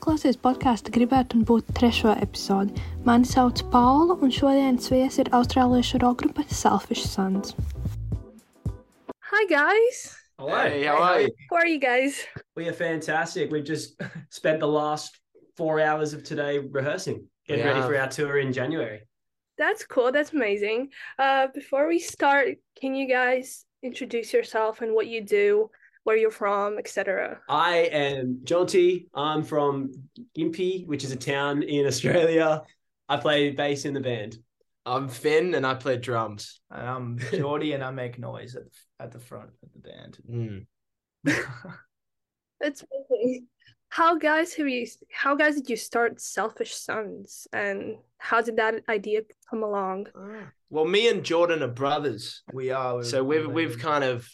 klausies podkāstu gribētu būt trešo epizodi. Mani sauc Paula, un šodienas viesis ir austrāliešu roka grupa Selfish Sons. Hi, guys! Hello. Hey, how are you? How are you guys? We are fantastic. We've just spent the last four hours of today rehearsing, getting We ready for our tour in January. That's cool. That's amazing. Uh, before we start, can you guys introduce yourself and what you do, where you're from, etc.? I am Jonty. I'm from Gympie, which is a town in Australia. I play bass in the band. I'm Finn and I play drums. And I'm Geordie and I make noise at the, at the front of the band. Mm. That's amazing. How guys have you? How guys did you start Selfish Sons, and how did that idea come along? Well, me and Jordan are brothers, we are. so we've we've kind of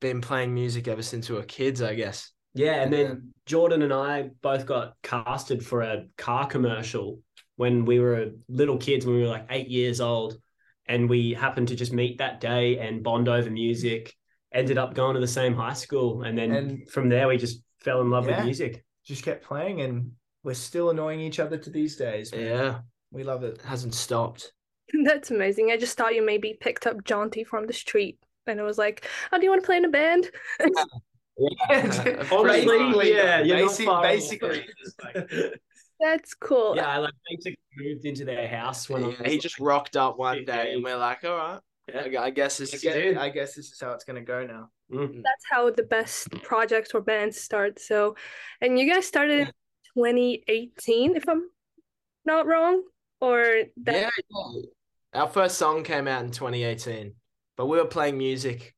been playing music ever since we were kids, I guess. Yeah, and Yeah. then Jordan and I both got casted for a car commercial when we were little kids, when we were like eight years old. And we happened to just meet that day and bond over music. Ended up going to the same high school. And then And- from there, we just fell in love Yeah. with music. just kept playing and we're still annoying each other to these days. Yeah, We love it. it hasn't stopped. That's amazing. I just thought you maybe picked up Jonty from the street, and it was like, "Oh, do you want to play in a band?" Honestly, Basically, yeah, you're basic- not far basically. That's cool. yeah, I like basically moved into their house when I Yeah, was he just rocked up one day and we're like, all right, Yeah. I guess this I is guess. I guess this is how it's gonna go now. Mm. That's how the best projects or bands start. So, and you guys started in 2018, if I'm not wrong, or that. Yeah, yeah. Our first song came out in 2018, but we were playing music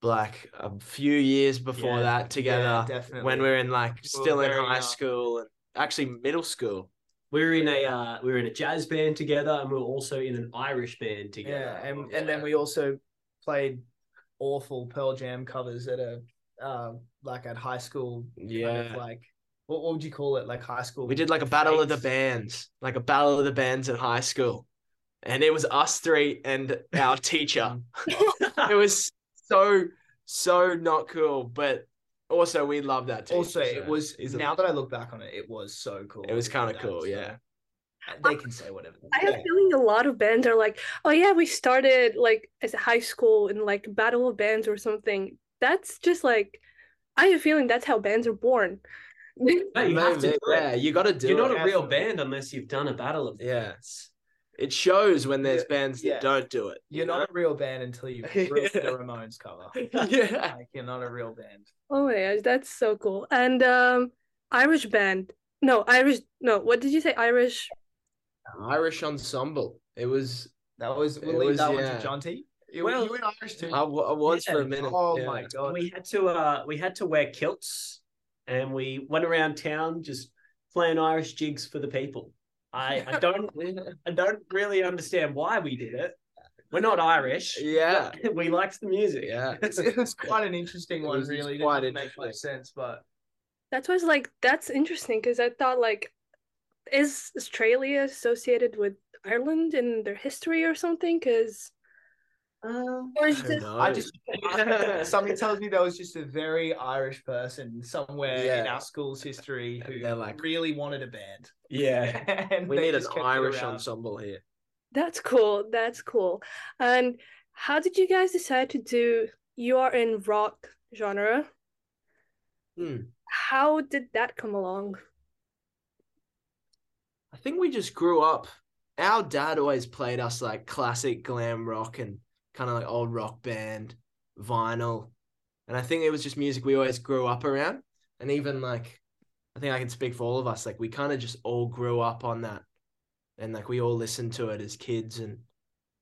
like a few years before Yeah. that together Yeah, definitely. when we were in like were still in high young. school and actually middle school. We were in a uh, we were in a jazz band together, and we were also in an Irish band together. yeah, and and then we also played awful Pearl Jam covers at a uh, like at high school. kind Yeah. of like what, what would you call it? Like high school. We did like a battle of the bands, like a battle of the bands at high school. And it was us three and our teacher. it was so, so not cool, but also we love that teacher. Also, it so was he's a- now that I look back on it, it was so cool. it was kind of cool, so uh, yeah. They can say whatever. I have a feeling a lot of bands are like, oh yeah, we started like as a high school in like Battle of Bands or something. That's just like, I have a feeling that's how bands are born. No, you have to do it. yeah, you got to do You're not a real band unless you've done a battle of Yeah. bands. It shows when there's Yeah, bands that yeah. don't do it. You're not a real band until you've ripped the Ramones cover. yeah. Like you're not a real band. Oh my gosh, that's so cool. And um, Irish band. No, Irish. No, what did you say? Irish. Irish ensemble. It was, That was we'll leave was, that yeah. one to Jonty. You, Well, you were Irish too. I, w- I was for a minute. oh yeah. my god. We had to uh we had to wear kilts, and we went around town just playing Irish jigs for the people. I, I don't I don't really understand why we did it. We're not Irish. Yeah. we liked the music. Yeah. It's, it was quite an interesting one, was really. It quite didn't make much sense, but That's why I was like, that's interesting because I thought like, is Australia associated with Ireland in their history or something? Because Um, or I is don't this. I just something tells me there was just a very Irish person somewhere in our school's history who They're like- really wanted a band. yeah. and we need an just kept it Irish ensemble here. that's cool. That's cool. And how did you guys decide to do? You are in rock genre. Hmm. How did that come along? I think we just grew up. Our dad always played us like classic glam rock and kind of like old rock band, vinyl. And I think it was just music we always grew up around. And even like, I think I can speak for all of us, like we kind of just all grew up on that. And like we all listened to it as kids. And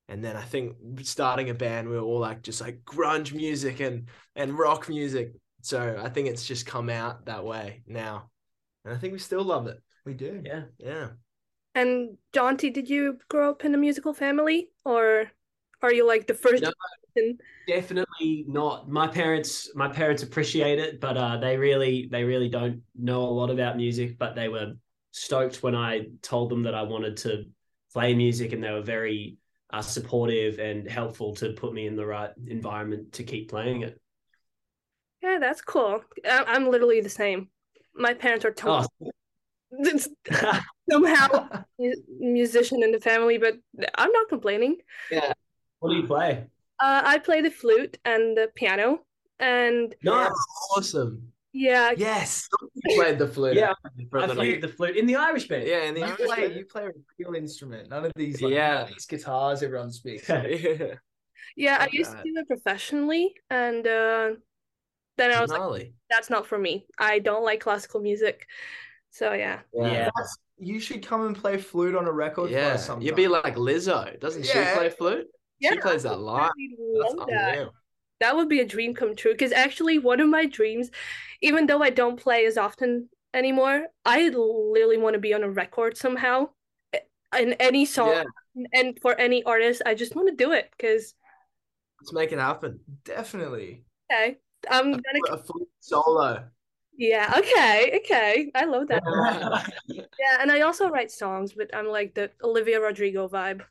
and then I think starting a band, we were all like just like grunge music and and rock music. So I think it's just come out that way now. And I think we still love it. We do. Yeah. Yeah. And Jonty, did you grow up in a musical family, or are you like the first? No. Definitely not. My parents, my parents appreciate it, but uh, they really, they really don't know a lot about music. But they were stoked when I told them that I wanted to play music, and they were very uh, supportive and helpful to put me in the right environment to keep playing it. Yeah, that's cool. I- I'm literally the same. my parents are Oh, somehow musician in the family, but I'm not complaining. What do you play? Uh, I play the flute and the piano, and Nice. Awesome. yeah, Yes. You played the flute. Yeah, for a I played the flute in the Irish band. Yeah, in the You Irish play, band. you play a real instrument. None of these, like, Yeah. these guitars everyone speaks. yeah. yeah. I Love used to do it professionally, and uh, then I was like, that's not for me. I don't like classical music, so yeah. Yeah. That's- you should come and play flute on a record Yeah, sometime. you'd be like Lizzo. Doesn't Yeah. she play flute? Yeah, she plays that live. I That's that. unreal. That would be a dream come true. Because actually, one of my dreams, even though I don't play as often anymore, I literally want to be on a record somehow eh, in any song Yeah, and for any artist. I just want to do it because let's make it happen. definitely. okay, I'm gonna a flute solo. yeah okay okay I love that yeah, and I also write songs, but I'm like the Olivia Rodrigo vibe.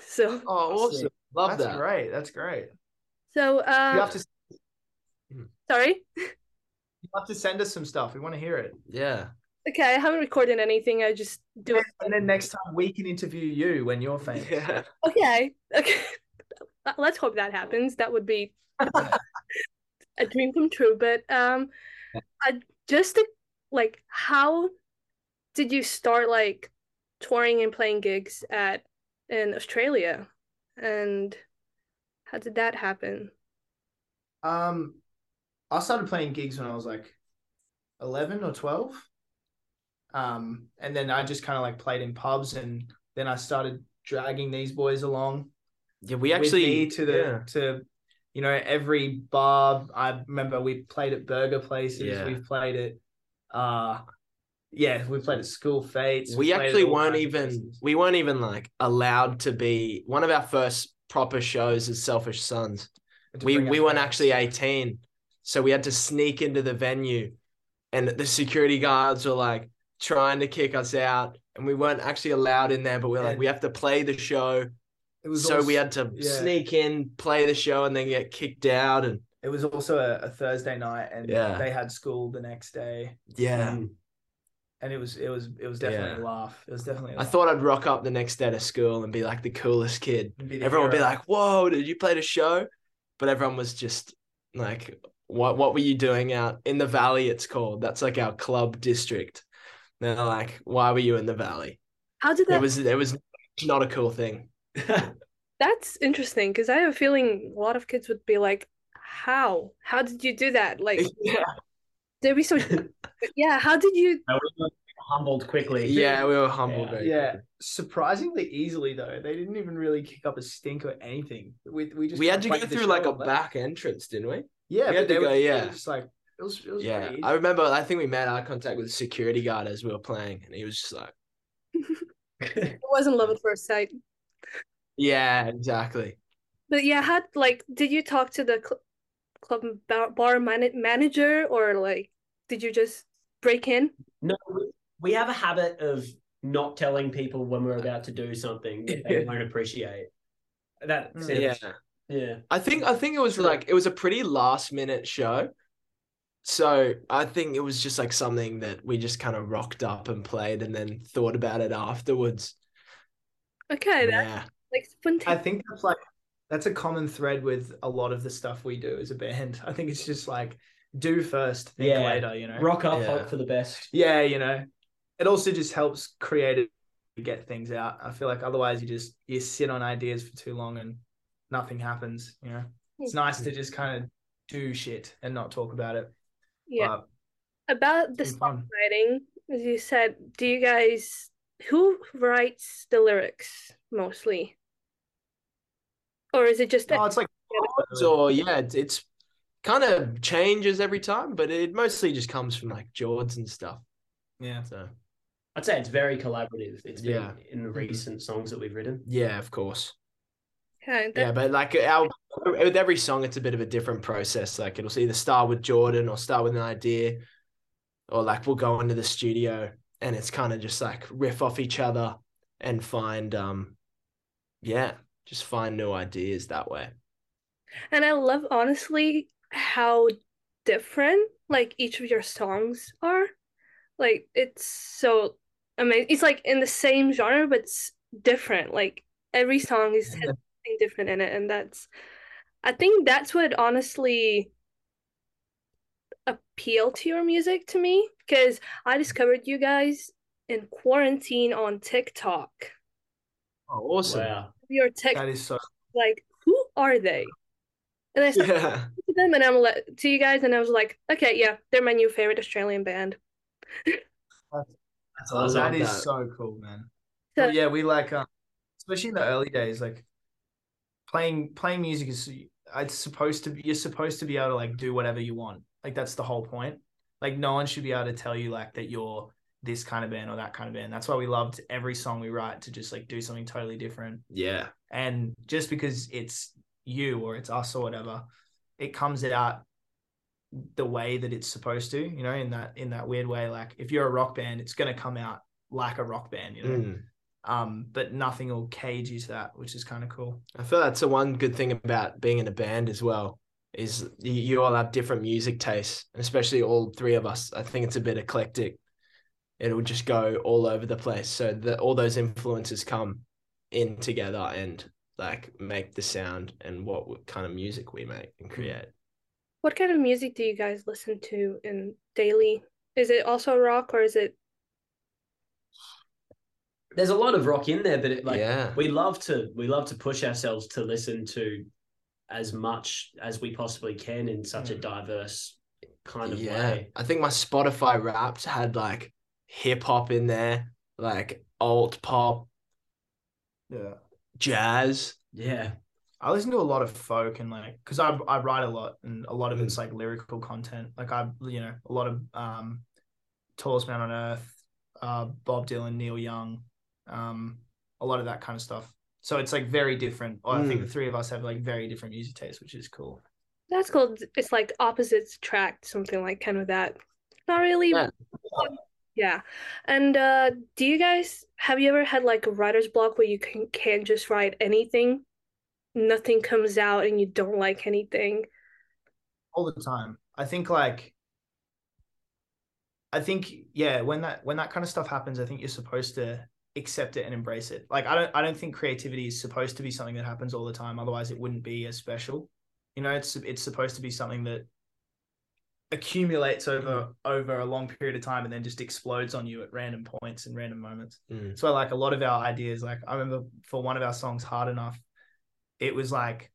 So Oh, Awesome. Awesome. Love That's that. great. That's great. so You uh, have to sorry. you have to send us some stuff. We want to hear it. Yeah. Okay, I haven't recorded anything. I just do it. And then next time we can interview you when you're famous. Yeah. Okay, okay. Let's hope that happens. That would be a dream come true. But um, I just to, like, how did you start like touring and playing gigs at in Australia, and how did that happen? Um, I started playing gigs when I was like eleven or twelve. Um, and then I just kind of like played in pubs, and then I started dragging these boys along Yeah, we actually to the yeah. to you know every bar. I remember we played at burger places. Yeah. We've played at uh yeah, we played at school fetes. we at actually weren't even places. we weren't even like allowed to be one of our first proper shows as selfish sons we we weren't parents. actually 18 so we had to sneak into the venue and the security guards were like trying to kick us out and we weren't actually allowed in there but we are like we have to play the show It was so also, we had to yeah. sneak in play the show and then get kicked out and It was also a, a Thursday night, and Yeah. they had school the next day, yeah. And it was it was it was definitely Yeah. a laugh. It was definitely. I i thought i'd rock up the next day to school and be like the coolest kid Be the everyone would be like, "Whoa, did you play the show?" But everyone was just like, "What? What were you doing out in the valley?" It's called. That's like our club district. They're like, "Why were you in the valley?" How did that? It was. It was not a cool thing. That's interesting because I have a feeling a lot of kids would be like, "How? How did you do that? Like, yeah, they'd be so." yeah, how did you? No, we were humbled quickly. yeah, we were humbled. Yeah. yeah, surprisingly easily though. They didn't even really kick up a stink or anything. We we just we had to go through like a left. back entrance, didn't we? Yeah, we had to go, were, yeah. were just like it was. It was Yeah, pretty I remember. I think we made eye contact with the security guard as we were playing, and he was just like, It wasn't love at first sight. "Yeah, exactly." But yeah, how like did you talk to the cl club bar, bar man manager or like did you just break in? No, we, we have a habit of not telling people when we're about to do something that they won't appreciate. That Mm. sounds, Yeah. yeah. I think I think it was like it was a pretty last minute show. So I think it was just like something that we just kind of rocked up and played and then thought about it afterwards. Okay, that Yeah. like I think that's like that's a common thread with a lot of the stuff we do as a band. I think it's just like do first, think Yeah. later. You know. Rock up, Yeah. hope for the best. Yeah, you know. It also just helps create get things out. I feel like otherwise you just you sit on ideas for too long and nothing happens. You know. It's nice to just kind of do shit and not talk about it. Yeah. But About the it's songwriting, as you said, do you guys who writes the lyrics mostly? Or is it just Oh, it's like So yeah, it's, it's kind of changes every time, but it mostly just comes from like Jords and stuff. yeah. So I'd say it's very collaborative. It's been Yeah. in the recent songs that we've written. yeah, of course. okay, Yeah, but like our with every song, it's a bit of a different process. Like it'll either start with Jordan or start with an idea, or like we'll go into the studio and it's kind of just like riff off each other and find um, yeah, just find new ideas that way. and I love honestly how different like each of your songs are. Like it's so amazing. It's like in the same genre, but it's different. Like every song is has something different in it, and that's I think that's what honestly appeal to your music to me because I discovered you guys in quarantine on TikTok. Oh, awesome. Wow. Your tech That is so. like who are they? And I said Yeah. to them and I'm like to you guys and I was like, okay, yeah, they're my new favorite Australian band. That's I awesome. That is that. so cool, man. So- But yeah, we like, um, especially in the early days, like playing playing music is it's supposed to be you're supposed to be able to like do whatever you want. Like that's the whole point. Like no one should be able to tell you like that you're this kind of band or that kind of band. That's why we loved every song we write to just like do something totally different. Yeah. And just because it's you or it's us or whatever, it comes out the way that it's supposed to, you know, in that in that weird way. Like if you're a rock band, it's gonna come out like a rock band, you know. Mm. Um, but nothing will cage you to that, which is kind of cool. I feel that's the one good thing about being in a band as well is you, all have different music tastes, and especially all three of us. I think it's a bit eclectic. It'll just go all over the place. So that all those influences come in together and like make the sound and what kind of music we make and create. What kind of music do you guys listen to in daily? Is it also rock or is it There's a lot of rock in there, but it, like yeah. we love to we love to push ourselves to listen to as much as we possibly can in such a Mm. diverse kind of yeah. way. I think my Spotify raps had like hip hop in there, like alt pop, Yeah. jazz. Yeah. I listen to a lot of folk and like because I I write a lot and a lot of Mm. it's like lyrical content. Like I you know a lot of um, tallest man on earth, uh, Bob Dylan, Neil Young, um, a lot of that kind of stuff. So it's like very different. I think Mm. the three of us have like very different music tastes, which is cool. that's called it's like opposites attract, something like kind of that. Not really Yeah. Yeah. And uh do you guys have you ever had like a writer's block where you can can't just write anything? Nothing comes out and you don't like anything. all the time. I think like I think yeah, when that when that kind of stuff happens, I think you're supposed to accept it and embrace it. Like I don't I don't think creativity is supposed to be something that happens all the time, otherwise it wouldn't be as special. You know, it's it's supposed to be something that accumulates over over a long period of time and then just explodes on you at random points and random moments. Mm. So like a lot of our ideas, like I remember for one of our songs, Hard Enough, it was like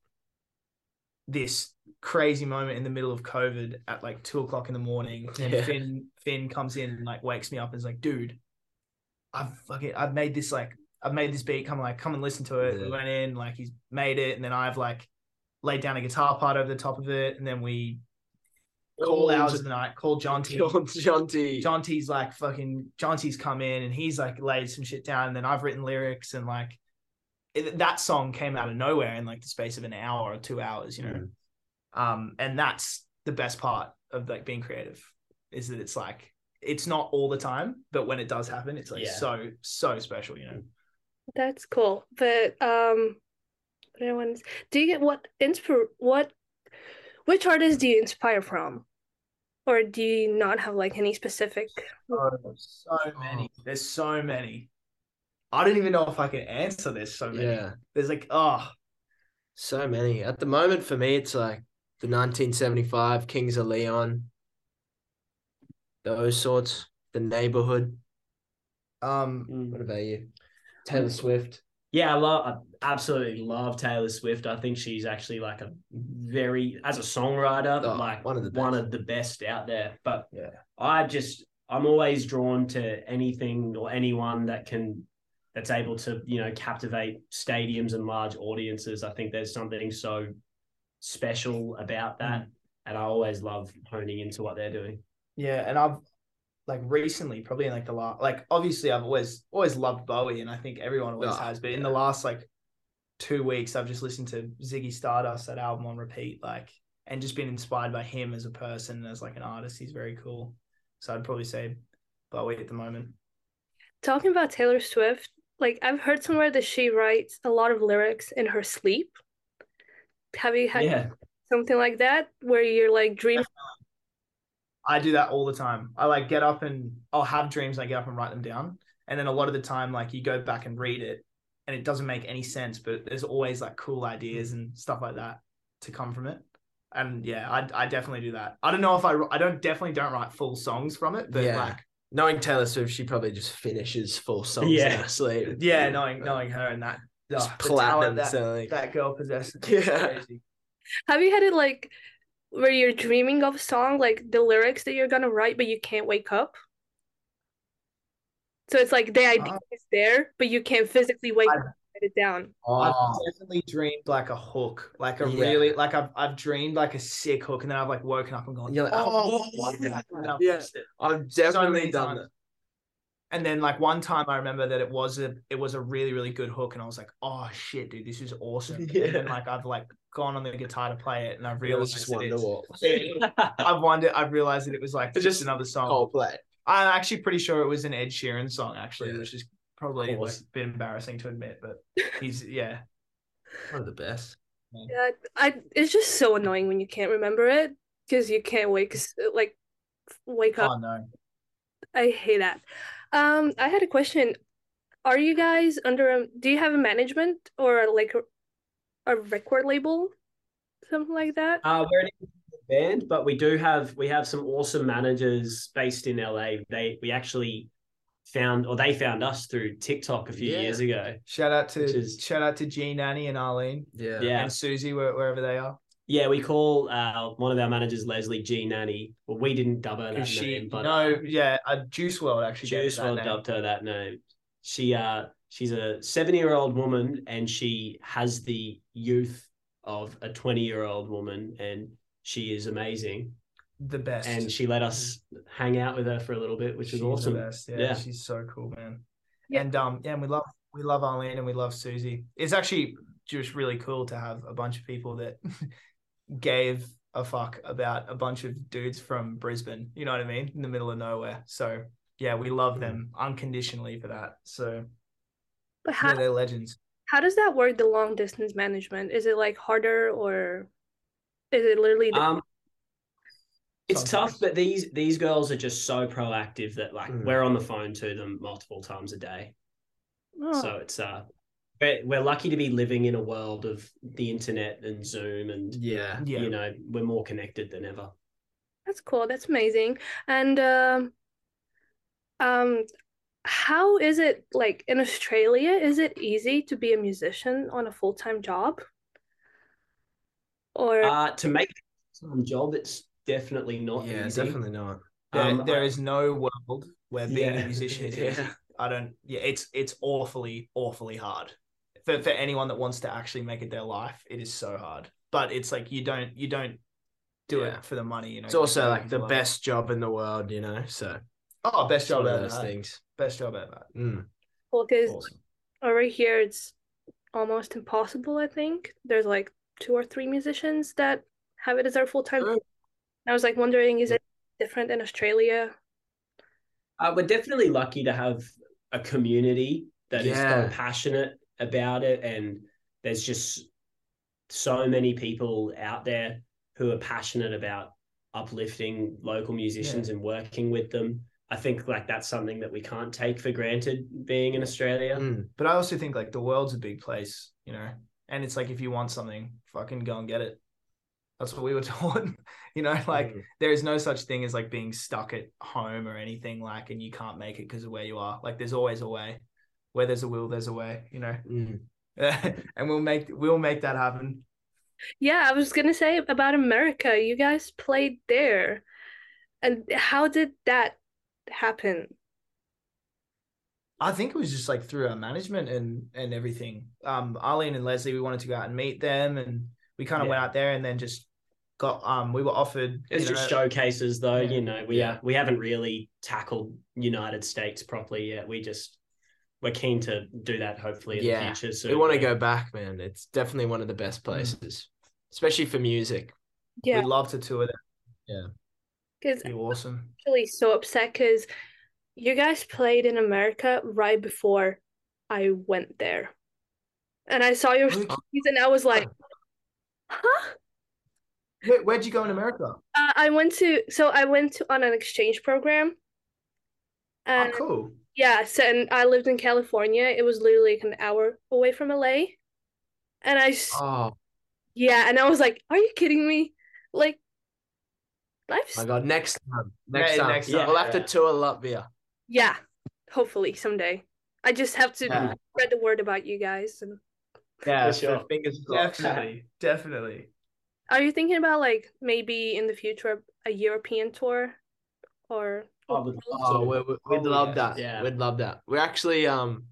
this crazy moment in the middle of COVID at like two o'clock in the morning. And Yeah. Finn Finn comes in and like wakes me up and is like, dude, I've fucking I've made this like I've made this beat, come like come and listen to it. We went in, like he's made it, and then I've like laid down a guitar part over the top of it, and then we all Called- hours of the night called Jonty. John, Jonty. John T's like fucking Jonty's come in and he's like laid some shit down and then I've written lyrics and like it, that song came out of nowhere in like the space of an hour or two hours, you know. Um, and that's the best part of like being creative is that it's like it's not all the time, but when it does happen, it's like Yeah. so so special, you know. That's cool. But um what do you get what inspire what which artists do you inspire from? Or do you not have like any specific Oh, so many. There's so many. I don't even know if I can answer this. So many. Yeah. There's like oh So many. At the moment, for me, it's like the 1975 Kings of Leon, those sorts, the neighborhood. um What about you? Taylor Swift. Yeah, I love I absolutely love Taylor Swift. I think she's actually like a very as a songwriter, Oh, like one of the one best. of the best out there. But Yeah. I just I'm always drawn to anything or anyone that can that's able to, you know, captivate stadiums and large audiences. I think there's something so special about that. Mm. And I always love honing into what they're doing. Yeah, and I've like recently, probably in like the last, like obviously I've always always loved Bowie, and I think everyone always Oh, has. But in the last like two weeks, I've just listened to Ziggy Stardust, that album on repeat, like, and just been inspired by him as a person as like an artist. He's very cool. So I'd probably say Bowie at the moment. talking about Taylor Swift, like I've heard somewhere that she writes a lot of lyrics in her sleep. Have you had Yeah. something like that where you're like dreaming? I do that all the time. I like get up and I'll have dreams. And I get up and write them down, and then a lot of the time, like you go back and read it, and it doesn't make any sense. But there's always like cool ideas and stuff like that to come from it. And yeah, I I definitely do that. I don't know if I I don't definitely don't write full songs from it, but Yeah. like Knowing Taylor Swift, she probably just finishes full songs Yeah. in her sleep. yeah, knowing knowing her and that Just oh, the platinum talent that, selling. that girl possesses. Yeah. Yeah. Crazy. Have you had it like where you're dreaming of a song, like the lyrics that you're gonna write, but you can't wake up? So it's like the idea Uh, is there, but you can't physically wake I- up and write it down. I've Oh, definitely dreamed like a hook, like a Yeah. really like I've I've dreamed like a sick hook, and then I've like woken up and gone, You're like, oh, oh, what yeah, I've yeah. I've definitely many done times. that. And then like one time I remember that it was a it was a really really good hook, and I was like, oh shit, dude, this is awesome. Yeah. And then like I've like gone on the guitar to play it, and I've It was realized just that it's- Wonderwall. I've wondered, I've realized that it was like It's just just another song. Coldplay. I'm actually pretty sure it was an Ed Sheeran song, actually, Yeah. which is probably Of like, a bit embarrassing to admit, but he's yeah. One of the best. Yeah, I it's just so annoying when you can't remember it because you can't wake like wake oh, up. Oh no. I hate that. Um, I had a question. Are you guys under a, do you have a management or like a, a record label? Something like that? Uh, we're an independent band, but we do have we have some awesome managers based in LA. They we actually found or they found us through TikTok a few Yeah. years ago. Shout out to Which is- shout out to G Nanny and Arlene Yeah. Yeah. and Susie wherever they are. Yeah, we call uh, one of our managers Leslie G Nanny. Well, we didn't dub her that she name, but no, yeah, uh, Juice WRLD actually gave Juice that World name. dubbed her that name. She uh she's a seven-year-old woman and she has the youth of a 20 year old woman and she is amazing. the best. And she let us hang out with her for a little bit, which She's is the awesome. best. Yeah, Yeah. she's so cool, man. Yeah. And um, yeah, and we love we love Arlene and we love Susie. It's actually just really cool to have a bunch of people that gave a fuck about a bunch of dudes from Brisbane. You know what I mean? In the middle of nowhere. So yeah, we love them unconditionally for that. So But yeah, how they're legends. how does that work, the long distance management? Is it like harder or is it literally the, Um, it's Sometimes. tough, but these these girls are just so proactive that like Mm. we're on the phone to them multiple times a day. oh, So it's uh, we're, we're lucky to be living in a world of the internet and Zoom, and Yeah. Yeah. you know we're more connected than ever. that's cool. That's amazing. And um um how is it like in Australia? Is it easy to be a musician on a full-time job? Or Uh, to make some job, it's definitely not Yeah, easy. definitely not. There, Um, there I- is no world where being Yeah. a musician is Yeah. easy. I don't. Yeah, it's it's awfully awfully hard for for anyone that wants to actually make it their life. It is so hard, but it's like you don't you don't do Yeah. it for the money. You know, It's also You like the love. best job in the world, you know. So Oh, best job one ever. those things. Best job ever. Mm. because Awesome. over here it's almost impossible, I think. There's like two or three musicians that have it as their full-time. Oh. I was like wondering, is it different in Australia? Uh, we're definitely lucky to have a community that is Yeah. so passionate about it, and there's just so many people out there who are passionate about uplifting local musicians and working with them. I think like that's something that we can't take for granted being in Australia. Mm. But I also think like the world's a big place, you know, and it's like if you want something, fucking go and get it. That's what we were taught, you know. Like Mm. there is no such thing as like being stuck at home or anything like, and you can't make it because of where you are. Like there's always a way. Where there's a will, there's a way, you know. Mm. and we'll make we'll make that happen. Yeah, I was gonna say about America. You guys played there. And how did that happen? I think it was just like through our management and and everything. Um, Arlene and Leslie, we wanted to go out and meet them, and we kind of went out there and then just got um, we were offered. It's just know- showcases, though. Yeah. You know, we Yeah. uh, we haven't really tackled United States properly yet. We just we're keen to do that hopefully in Yeah. the future. So we want to go back, man. It's definitely one of the best places, especially for music. Yeah, We'd love to tour there. Yeah, because Be awesome. actually so upset because you guys played in America right before I went there. And I saw your Oh, you- stories and I was like, huh? Where, where'd you go in America? Uh, I went to so I went to, on an exchange program. And oh, cool. Yeah, so and I lived in California. It was literally like an hour away from LA. And I s- Oh yeah, and I was like, "Are you kidding me?" Like, life's my god! Next time, next Yeah, time, next time. we'll have to tour Latvia. yeah, hopefully someday. I just have to Yeah. spread the word about you guys. And Yeah, For sure. so fingers definitely, definitely. are you thinking about like maybe in the future a European tour, or I Oh, to. we we'd Oh, love yes, that. yeah. We'd love that. We're actually um,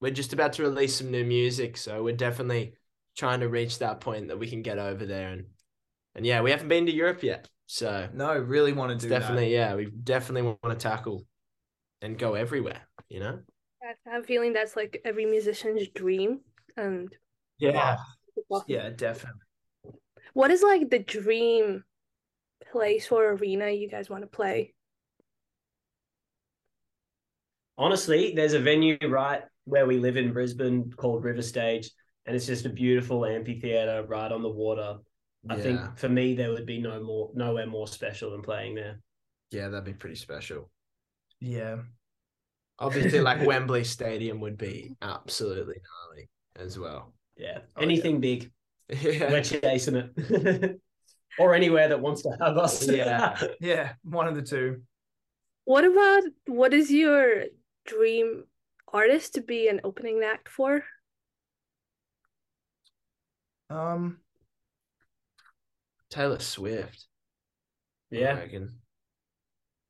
we're just about to release some new music, so we're definitely trying to reach that point that we can get over there and and yeah, we haven't been to Europe yet, so No, really want to do definitely yeah, we definitely want to tackle and go everywhere. You know? I have a feeling that's like every musician's dream. And Yeah. that. Yeah, definitely. what is like the dream place or arena you guys want to play? Honestly, there's a venue right where we live in Brisbane called River Stage, and it's just a beautiful amphitheater right on the water. I yeah. think for me there would be no more nowhere more special than playing there. yeah, that'd be pretty special. Yeah. Obviously, like Wembley Stadium would be absolutely gnarly as well. Yeah. Oh, Anything big. We're chasing it. or anywhere that wants to have us. Yeah. Yeah, one of the two. What about what is your dream artist to be an opening act for? Um, Taylor Swift. Yeah.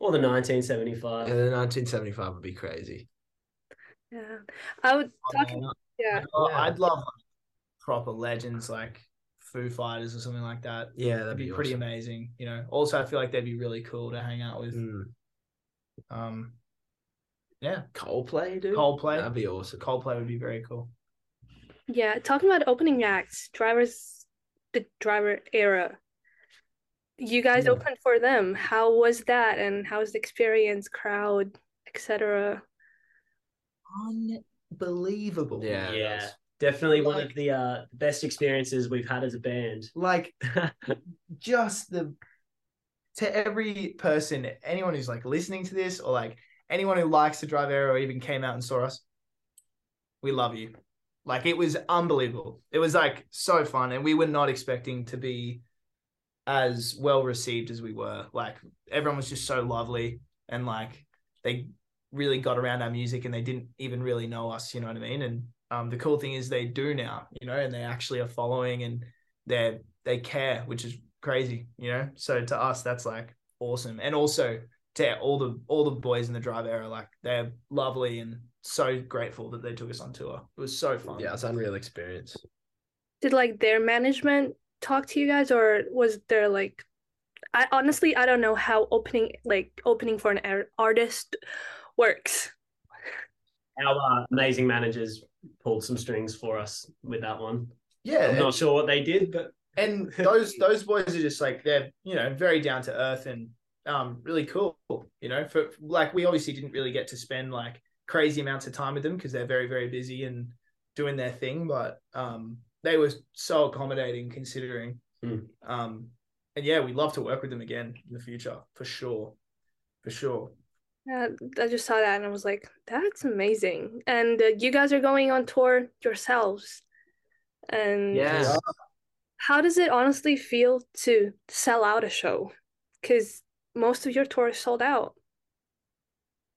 Or the 1975. Yeah, the 1975 would be crazy. Yeah, I would talk. man, Yeah, oh, Yeah. I'd love proper legends like Foo Fighters or something like that. Yeah, That'd that'd be, be, pretty awesome. amazing. You know. Also, I feel like they'd be really cool to hang out with. Mm. Um, yeah, Coldplay, dude. Coldplay. That'd be awesome. Coldplay would be very cool. yeah. Talking about opening acts, drivers, the driver era. You guys Yeah. opened for them. How was that, and how was the experience, crowd, etc.? Unbelievable. Yeah. Yeah. Definitely one of the uh, best experiences we've had as a band. Like just the to every person, anyone who's like listening to this or like anyone who likes the Driver Era or even came out and saw us, we love you. Like it was unbelievable. It was like so fun, and we were not expecting to be as well received as we were. Like everyone was just so lovely, and like they really got around our music, and they didn't even really know us. You know what I mean? And um, the cool thing is they do now. You know, and they actually are following, and they they care, which is crazy. You know, so to us that's like awesome, and also to all the all the boys in the Driver Era, like they're lovely and so grateful that they took us on tour. It was so fun. Yeah, it's unreal experience. Did like their management talk to you guys, or was there like? I honestly I don't know how opening like opening for an ar- artist works. Our uh, amazing managers pulled some strings for us with that one. yeah. I'm not sure what they did, but and those those boys are just like they're you know very down to earth and um really cool you know for like we obviously didn't really get to spend like crazy amounts of time with them because they're very very busy and doing their thing but um they were so accommodating considering Mm. um and yeah we'd love to work with them again in the future for sure for sure Yeah, I just saw that and I was like, that's amazing. And uh, you guys are going on tour yourselves. And Yeah. how does it honestly feel to sell out a show? Because most of your tours sold out.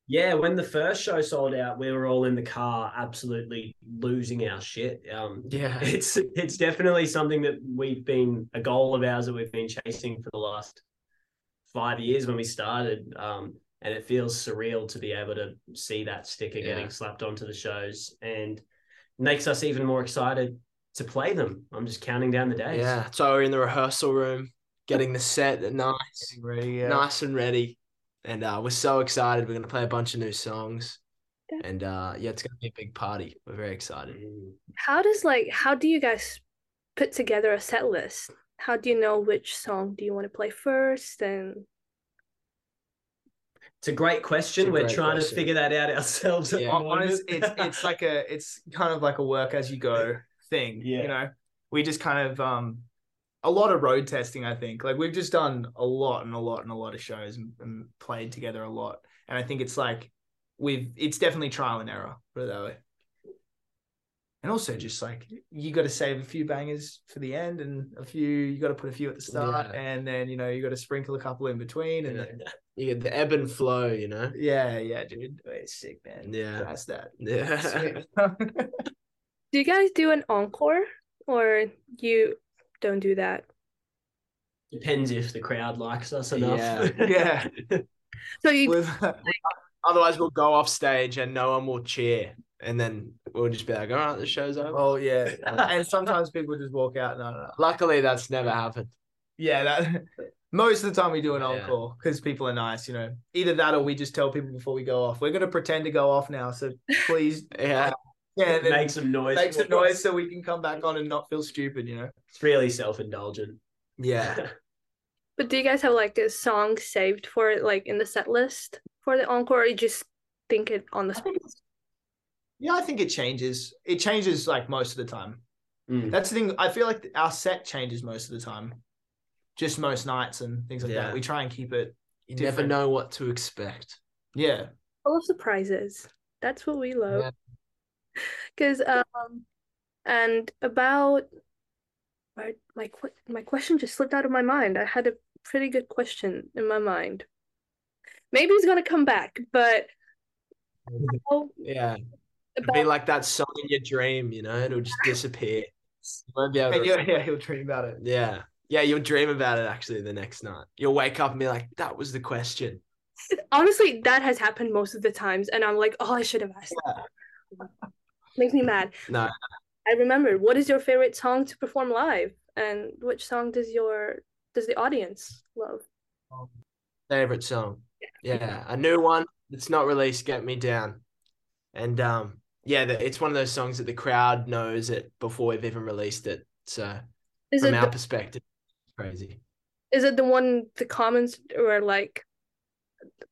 yeah, when the first show sold out, we were all in the car, absolutely losing our shit. Um, Yeah. it's it's definitely something that we've been a goal of ours that we've been chasing for the last five years when we started. Um, and it feels surreal to be able to see that sticker Yeah. getting slapped onto the shows and makes us even more excited to play them. I'm just counting down the days. Yeah. So we're in the rehearsal room, getting the set nice, ready yeah nice and ready. And uh, we're so excited. We're gonna play a bunch of new songs. Yeah. And uh, yeah, it's gonna be a big party. We're very excited. Mm. How does like how do you guys put together a set list? How do you know which song do you want to play first? And It's a great question. It's a We're great trying to figure that out ourselves. Yeah. the honest, it's it's like a it's kind of like a work as you go thing. Yeah. You know, we just kind of um a lot of road testing. I think like we've just done a lot and a lot and a lot of shows and, and played together a lot, and I think it's like we've it's definitely trial and error. Put it that way. And also, just like you got to save a few bangers for the end, and a few you got to put a few at the start, Yeah. and then you know you got to sprinkle a couple in between, and Yeah. then You get the ebb and flow, you know. yeah, yeah, dude, oh, it's sick, man. Yeah. that's that. Yeah. Do you guys do an encore or you don't do that? Depends if the crowd likes us enough. Yeah. yeah. So you With, Otherwise, we'll go off stage and no one will cheer, and then we'll just be like, "All right, the show's over." oh yeah, and sometimes people just walk out. No, no, no. Luckily, that's never happened. Yeah, that most of the time we do an encore because people are nice, you know. Either that or we just tell people before we go off. We're gonna pretend to go off now, so please, Yeah, uh, yeah, then Make some noise. make some noise so we can come back on and not feel stupid, you know. It's really self-indulgent. yeah. but do you guys have like a song saved for it like in the set list for the encore or you just think it on the spot? yeah, I think it changes. It changes like most of the time. Mm. That's the thing. I feel like our set changes most of the time, just most nights and things like Yeah. that. We try and keep it. You never know what to expect. Yeah, Full of surprises. That's what we love. Yeah. Because um and about my my my question just slipped out of my mind. I had a pretty good question in my mind. Maybe it's gonna come back, but how Yeah, it'll be like that song in your dream. You know, it'll just disappear. You won't be able to- yeah, yeah, he'll dream about it. yeah, yeah. You'll dream about it actually the next night. You'll wake up and be like, "That was the question." honestly that has happened most of the times and I'm like, oh I should have asked. that." Makes me mad. No, I remember what is your favorite song to perform live? And which song does your does the audience love? favorite song. Yeah, a new one that's not released. Get me down, and um, yeah, the, it's one of those songs that the crowd knows it before we've even released it. So Is from it our the, perspective, it's crazy. is it the one the comments were like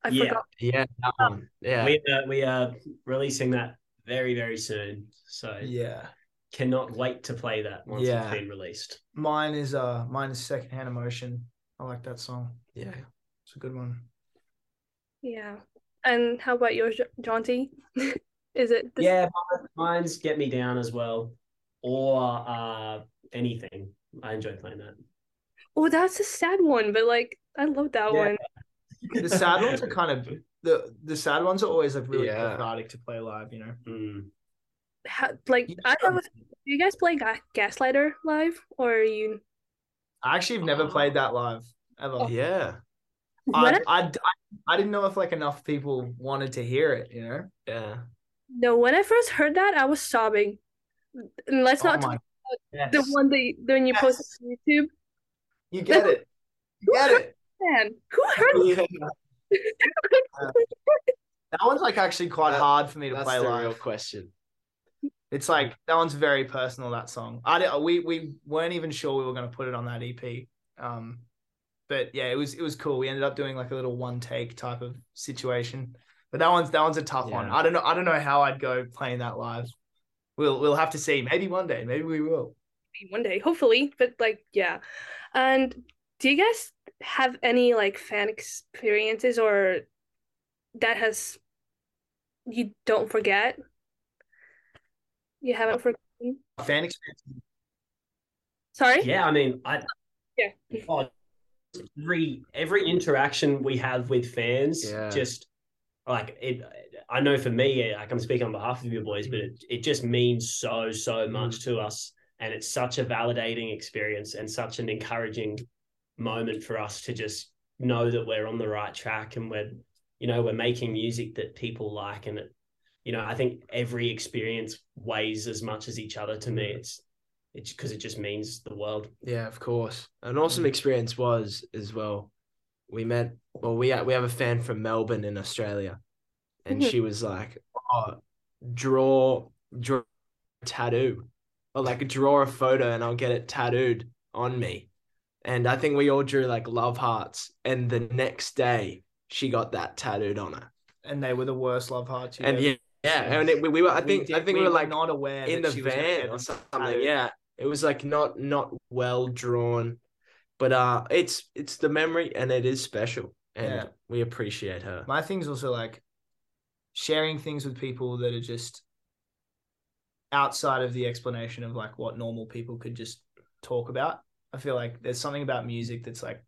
I Yeah. forgot Yeah, that um, one. Yeah, We are, we are releasing that very very soon. So Yeah, cannot wait to play that once Yeah. it's been released. mine is uh, mine is secondhand emotion. I like that song. yeah. It's a good one. Yeah. And how about yours, Jo- Jonty? Is it the- Yeah, mine's Get Me Down as well, or uh, anything. I enjoy playing that. Oh, that's a sad one, but like I love that Yeah. one. The sad ones are kind of the the sad ones are always like really Yeah. cathartic to play live. You know. Mm. How, like You I know- Do you guys play Gaslighter live, or are you? I actually have never played that live ever. Yeah, I, I, I, I, I didn't know if like enough people wanted to hear it. You know. yeah. no, when I first heard that, I was sobbing. And let's not Oh talk my- the one that the one you Yes. posted on YouTube. You get it. You get it. Man, who heard yeah. That one's like actually quite That- hard for me to That's play the live. real question. It's like that one's very personal. That song. I di- we we weren't even sure we were going to put it on that EP. Um, but yeah, it was it was cool. We ended up doing like a little one take type of situation. But that one's that one's a tough one. I don't know. I don't know how I'd go playing that live. We'll we'll have to see. Maybe one day. Maybe we will. one day, hopefully. But like, yeah. And do you guys have any like fan experiences or that has you don't forget? You haven't oh. forgotten? Fan experience. Sorry? Yeah, I mean, I Yeah. oh, every every interaction we have with fans, Yeah. just like it. I know for me, like I'm speaking on behalf of your boys, but it, it just means so so much mm. to us, and it's such a validating experience and such an encouraging moment for us to just know that we're on the right track and we're you know we're making music that people like and it you know i think every experience weighs as much as each other to me it's it's because it just means the world Yeah, of course. An awesome experience was as well. We met. Well, we we have a fan from Melbourne in Australia, and Mhm. she was like, "Oh, draw draw a tattoo, or like draw a photo, and I'll get it tattooed on me." And I think we all drew like love hearts, and the next day she got that tattooed on her. And they were the worst love hearts. you And ever- yeah, yeah, and it, we, we were. I We think I think we, were like not aware in the she was gonna van or something. tattooed. Yeah. It was like not not well drawn, but uh, it's it's the memory and it is special, and Yeah. we appreciate her. My thing's also like sharing things with people that are just outside of the explanation of like what normal people could just talk about. I feel like there's something about music that's like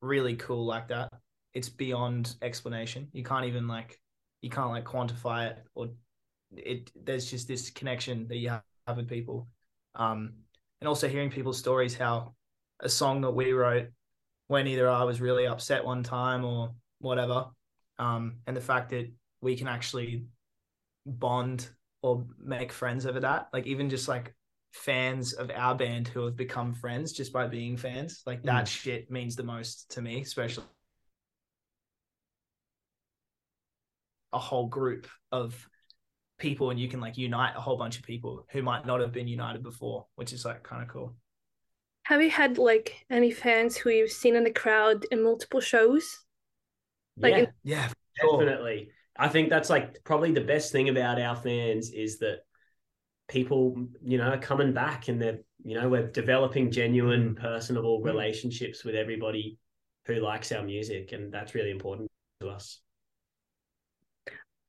really cool like that. It's beyond explanation. You can't even like you can't like quantify it or it there's just this connection that you have with people. Um and also hearing people's stories how a song that we wrote when either I was really upset one time or whatever. Um, and the fact that we can actually bond or make friends over that, like even just like fans of our band who have become friends just by being fans, like that mm. shit means the most to me, especially a whole group of people and you can like unite a whole bunch of people who might not have been united before, which is like kind of cool. Have you had like any fans who you've seen in the crowd in multiple shows? Like yeah, in- Yeah, definitely. I think that's like probably the best thing about our fans is that people, you know, are coming back and they're, you know, we're developing genuine, personable relationships with everybody who likes our music, and that's really important to us.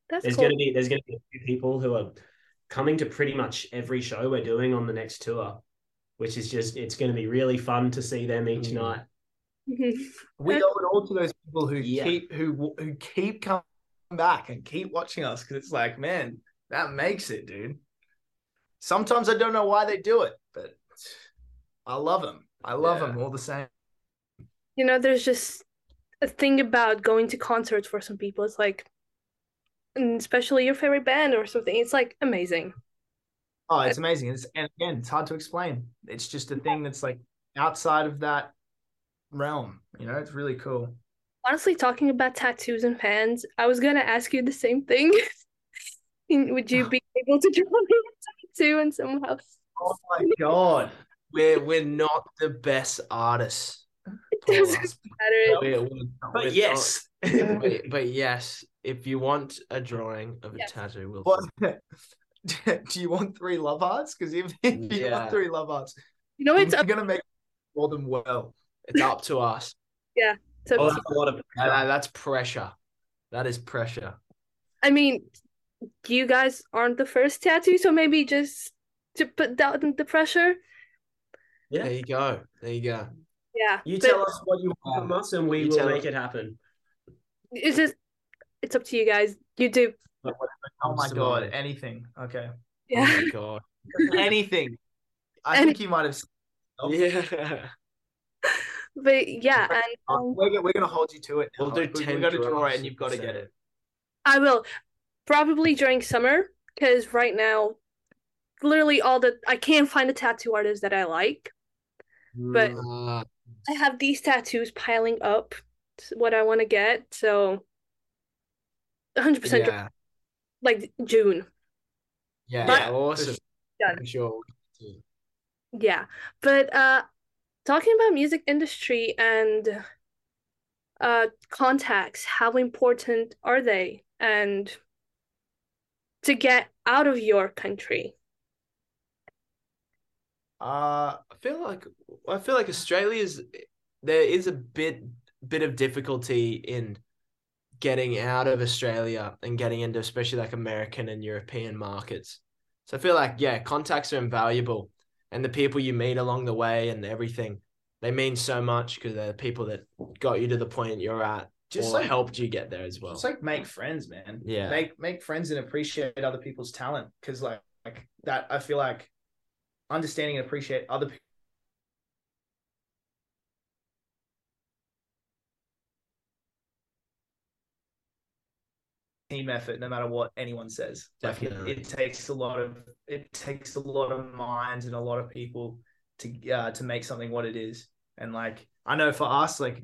That's There's cool. gonna be there's gonna be a few people who are coming to pretty much every show we're doing on the next tour, which is just it's gonna be really fun to see them each Mm. night. We owe it all to those people who Yeah. keep who who keep coming back and keep watching us because it's like man that makes it dude sometimes i don't know why they do it but i love them i love Yeah. them all the same you know, there's just a thing about going to concerts for some people. It's like, and especially your favorite band or something. It's like amazing. oh it's uh, amazing it's, and again it's hard to explain it's just a thing that's like outside of that realm you know it's really cool Honestly, talking about tattoos and fans, I was gonna ask you the same thing. Would you be able to draw me a tattoo and somehow? oh my god We're we're not the best artists. It Paula. doesn't matter. We're- we're- But we're yes, but, but yes, if you want a drawing of a Yes. tattoo, we'll what do you want three love hearts because if, if you Yeah. want three love hearts You know, it's up, gonna make all them well it's up to us. Yeah. up oh, that's a lot of That- that- that's pressure. That is pressure. I mean, you guys aren't the first tattoo, so maybe just to put down the pressure. Yeah. There you go. There you go. Yeah, You but tell us what you want from us, and we will tell make it happen. it's just it's up to you guys. You do. oh my god mind. anything okay Yeah. Oh my god. anything. I Any- think you might have. Yeah. But yeah, and um, We're, gonna- we're gonna hold you to it. We'll now. do We- 10 We're gonna draw it, and you've got to get it. I will probably during summer because right now, literally all the I can't find a tattoo artist that I like. But- Uh, I have these tattoos piling up. What I want to get, so 100 percent yeah. like June. Yeah. But- awesome. Done. For sure. Yeah, but uh, talking about music industry and uh contacts, how important are they? And to get out of your country. Uh, I feel like I feel like Australia's there is a bit bit of difficulty in getting out of Australia and getting into especially like American and European markets. So I feel like yeah, contacts are invaluable, and the people you meet along the way and everything, they mean so much because they're the people that got you to the point you're at, Just like- helped you get there as well. Just like make friends, man. Yeah. Make make friends and appreciate other people's talent because like like that. I feel like understanding and appreciate other people. team effort no matter what anyone says like it, it takes a lot of it takes a lot of minds and a lot of people to uh, to make something what it is and like i know for us like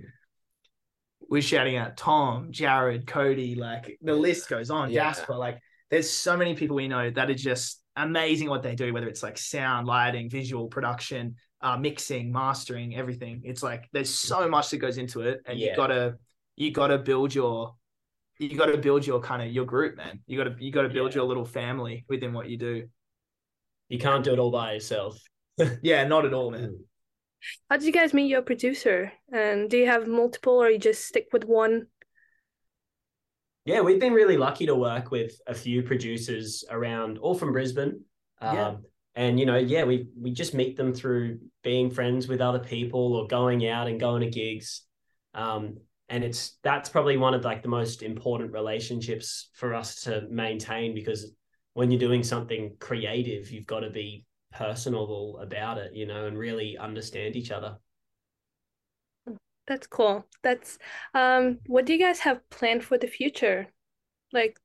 we're shouting out tom jared cody like the list goes on Yeah. jasper like there's so many people we know that are just amazing what they do whether it's like sound lighting visual production uh, mixing mastering everything it's like there's so much that goes into it and you gotta you gotta build your you got to build your kind of your group, man. You got to you got to build Yeah. your little family within what you do. You can't do it all by yourself. Yeah, not at all, man. How did you guys meet your producer? And do you have multiple or you just stick with one? Yeah, we've been really lucky to work with a few producers around, all from Brisbane. Yeah. Um, and you know, yeah, we we just meet them through being friends with other people or going out and going to gigs. Um, and it's that's probably one of like the most important relationships for us to maintain because when you're doing something creative, you've got to be personable about it, you know, and really understand each other. That's cool. That's um what do you guys have planned for the future? Like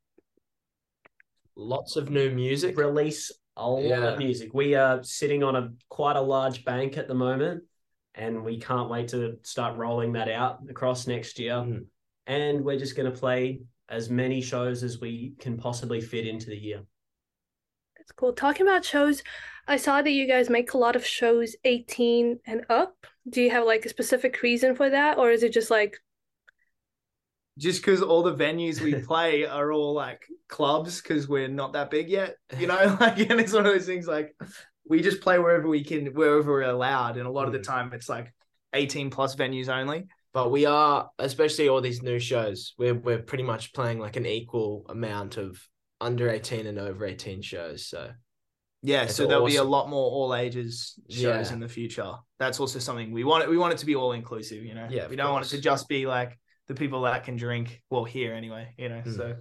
Lots of new music. Release a lot Yeah. of music. We are sitting on a quite a large bank at the moment, and we can't wait to start rolling that out across next year. Mhm. And we're just going to play as many shows as we can possibly fit into the year. that's cool. Talking about shows, I saw that you guys make a lot of shows 18 and up. Do you have like a specific reason for that or is it just like Just because all the venues we play are all like clubs because we're not that big yet, you know. Like, and it's one of those things like we just play wherever we can, wherever we're allowed, and a lot of the Mm. time it's like eighteen plus venues only. But we are, especially all these new shows, we're we're pretty much playing like an equal amount of under 18 and over 18 shows. So Yeah, That's so there'll be a lot more all ages shows Yeah. in the future. That's also something we want. It, we want it to be all inclusive. You know, Yeah, we don't want it to just be like the people that can drink. Well, here anyway, you know. Mm. So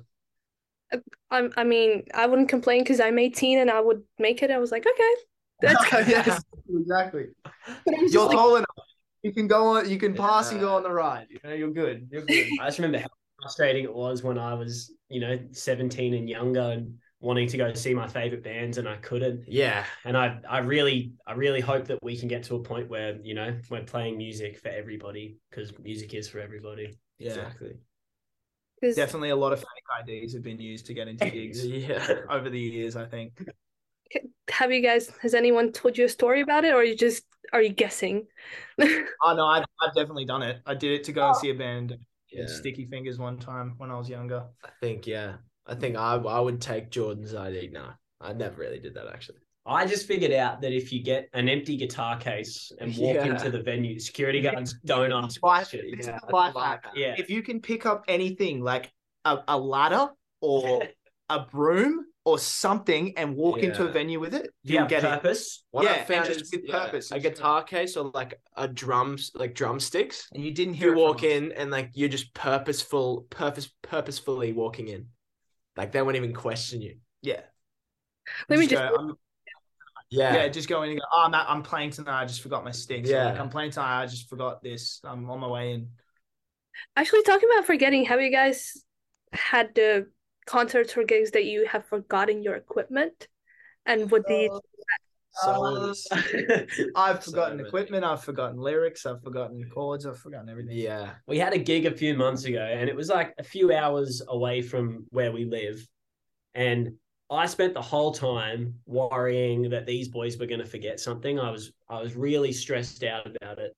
I I mean, I wouldn't complain because I'm 18 and I would make it. I was like, okay. That's yes, exactly. But I was just You're like, tall enough. You can go on. You can pass and go on the ride. You know, you're good. You're good. I just remember how frustrating it was when I was, you know, 17 and younger and wanting to go see my favorite bands and I couldn't. yeah, And I, I really, I really hope that we can get to a point where, you know, we're playing music for everybody because music is for everybody. Exactly. Definitely, a lot of fake IDs have been used to get into gigs Yeah. over the years. I think. have you guys has anyone told you a story about it or you just are you guessing? Oh no, I've, I've definitely done it. I did it to go and oh. see a band. Uh, yeah. Sticky Fingers one time when I was younger. I think yeah. I think I I would take Jordan's ID. No, I never really did that actually. I just figured out that if you get an empty guitar case and walk Yeah. into the venue, security guards don't ask By- questions. It's Yeah, a I life like Yeah. If you can pick up anything like a, a ladder or a broom or something and walk into a venue with it, Do you you'll have get it. purpose? What Yeah, I found just is with yeah, purpose. a guitar case or like a drums, like drumsticks. And you didn't You hear it from walk us. in and like you're just purposeful, purpose, purposefully walking in. Like they won't even question you. Yeah. Let me go, just- I'm- Yeah, yeah. just go in and go, oh, I'm, at, I'm playing tonight. I just forgot my sticks. Yeah. Yeah. Like, I'm playing tonight. I just forgot this. I'm on my way in. Actually, talking about forgetting, have you guys had the concerts or gigs that you have forgotten your equipment? And would these uh, Uh, so I've forgotten many. equipment. I've forgotten lyrics. I've forgotten chords. I've forgotten everything. yeah, we had a gig a few months ago and it was like a few hours away from where we live. And I spent the whole time worrying that these boys were going to forget something. I was I was really stressed out about it.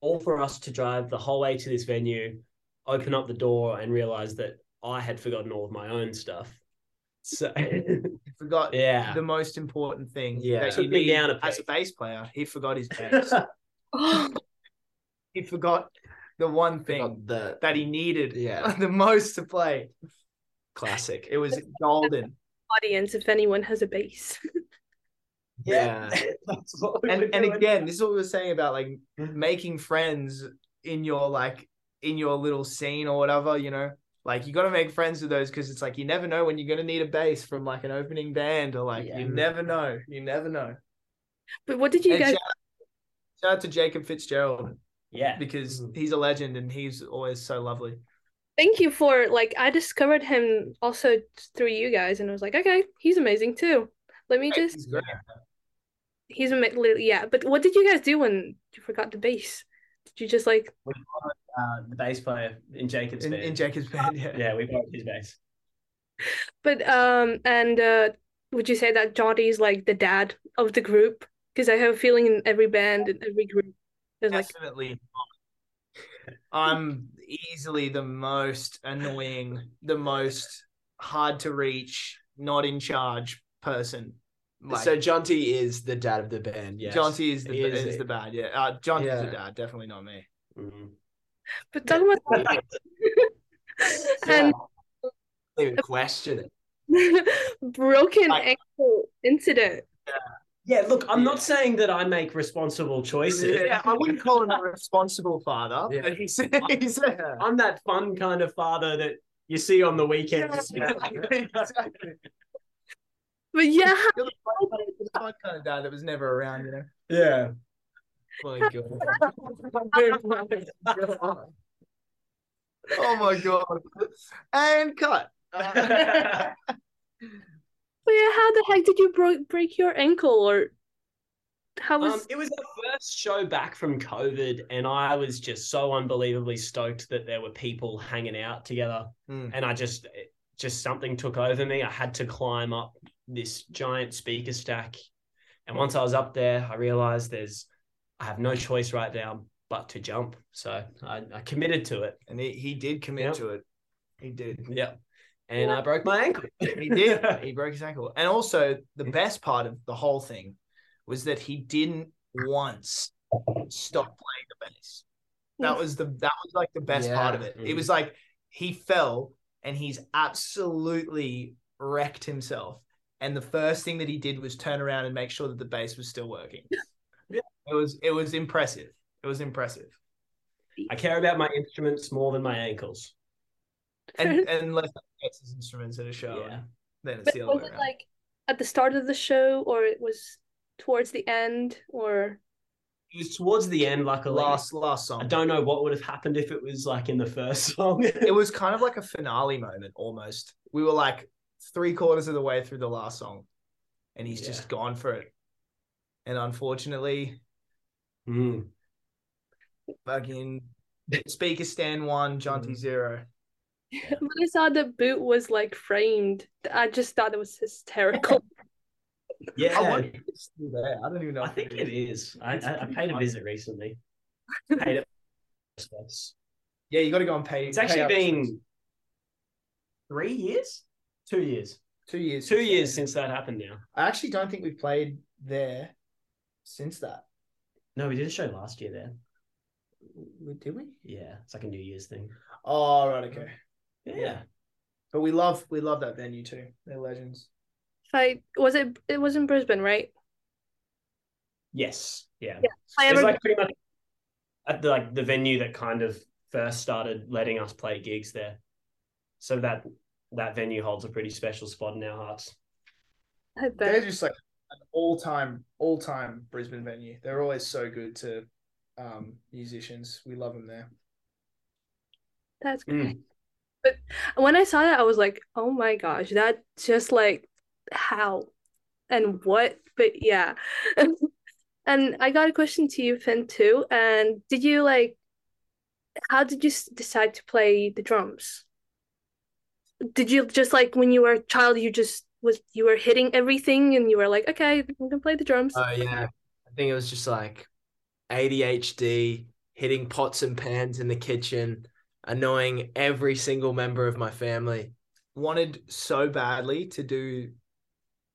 All for us to drive the whole way to this venue, open up the door and realize that I had forgotten all of my own stuff. So forgot yeah. the most important thing. Yeah. that Took you me need down a as a bass player. He forgot his bass. he forgot the one thing the that he needed Yeah. the most to play. classic. It was golden. audience if anyone has a bass? Yeah. That's what we And and doing. again, this is what we were saying about like making friends in your like in your little scene or whatever, you know. Like you got to make friends with those because it's like you never know when you're gonna need a bass from like an opening band or like Yeah. you never know. You never know. But what did you And guys shout, shout out to Jacob Fitzgerald yeah. because Mhm. he's a legend and he's always so lovely. thank you for like I discovered him also through you guys and I was like, okay, he's amazing too. Let me just He's great. he's ama- yeah, but what did you guys do when you forgot the bass? Did you just like we Uh, the bass player in Jacob's In, band. in Jacob's band, yeah. yeah, we borrowed his bass. but um and uh would you say that Jonty's like the dad of the group? Because I have a feeling in every band in every group there's like Definitely. I'm easily the most annoying, the most hard to reach, not in charge person Like, so Jonty is the dad of the band. Yes. Jonty is the He is, is the it. bad. Yeah, uh, Jonty's Yeah. the dad. Definitely not me. Mhm. But talking about and Even question it. broken Like- ankle incident. Yeah, Yeah, look, I'm not saying that I make responsible choices. Yeah, I wouldn't call him a responsible father, Yeah. but he's he's I'm that fun kind of father that you see on the weekends. exactly. But yeah, You're the fun, the fun kind of dad that was never around, you know. yeah. Oh my God. oh my god! And cut. but yeah, how the heck did you bro- break your ankle or how was Um, it was the first show back from COVID, and I was just so unbelievably stoked that there were people hanging out together. Hmm. And I just, it- just something took over me. I had to climb up this giant speaker stack, and once I was up there, I realized there's, I have no choice right now but to jump. So I, I committed to it. and he, he did commit Yep. to it. He did. Yeah, and I broke my ankle. He did. he broke his ankle. And also, the best part of the whole thing was that he didn't once stop playing the bass. That was the that was like the best part of Yeah. it. It was like he fell and he's absolutely wrecked himself. And the first thing that he did was turn around and make sure that the bass was still working. Yeah. It was it was impressive. It was impressive. I care about my instruments more than my ankles. And and unless he gets his instruments at a show, Yeah. then it's But the other was way it around. like at the start of the show or it was towards the end or It was towards the end, like a last last song. I don't know what would have happened if it was like in the first song. it was kind of like a finale moment almost. We were like three quarters of the way through the last song, and he's just gone for it. And unfortunately, Mm. fucking speaker stand one, Jonty Mhm. zero. when I saw the boot was like framed, I just thought it was hysterical. Yeah, I wonder if it's still there. I don't even know. I think it is. I, I, I paid a visit recently. Paid it. Yeah, you got to go and pay. pay actually up been three years, two years, two years. two since years that. since that happened. Now, I actually don't think we've played there since that. no, we did a show last year there. Did we? Yeah, it's like a New Year's thing. Oh right, okay. Yeah, But we love we love that venue too. They're legends. I was it it was in Brisbane, right? yes, yeah. Yeah, I It's ever like pretty much at the like the venue that kind of first started letting us play gigs there. So that that venue holds a pretty special spot in our hearts. I They're just like an all time, all time Brisbane venue. They're always so good to um, musicians. We love them there. That's Mm. great. But when I saw that, I was like, oh my gosh, that just like how and what? But yeah. And I got a question to you, Finn, too. And did you like, how did you decide to play the drums? Did you just like when you were a child, you just was you were hitting everything and you were like, okay, I'm gonna play the drums. Oh yeah, I think it was just like ADHD, hitting pots and pans in the kitchen, annoying every single member of my family. Wanted so badly to do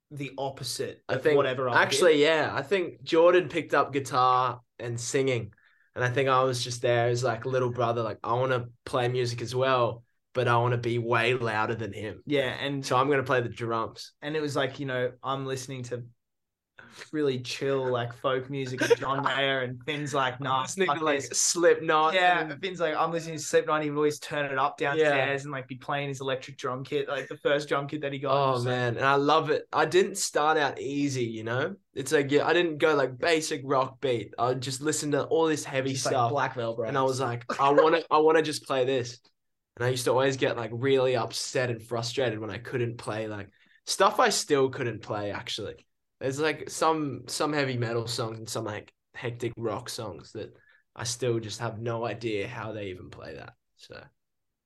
the opposite I of think whatever I actually, did. yeah, I think Jordan picked up guitar and singing, and I think I was just there as like little brother, like I want to play music as well, but I want to be way louder than him, Yeah, and so I'm gonna play the drums. and it was like you know I'm listening to really chill like folk music of John Mayer and Finn's like nah listening to like this. Slipknot. yeah and- Finn's like I'm listening to Slipknot he would always turn it up downstairs and like be playing his electric drum kit like the first drum kit that he got Oh man, and I love it. I didn't start out easy, you know. It's like yeah, I didn't go like basic rock beat. I just listened to all this heavy just like stuff, Black Veil Brides. and I was like, I want to, I want to just play this. And I used to always get like really upset and frustrated when I couldn't play like stuff I still couldn't play. Actually, there's like some some heavy metal songs and some like hectic rock songs that I still just have no idea how they even play that. So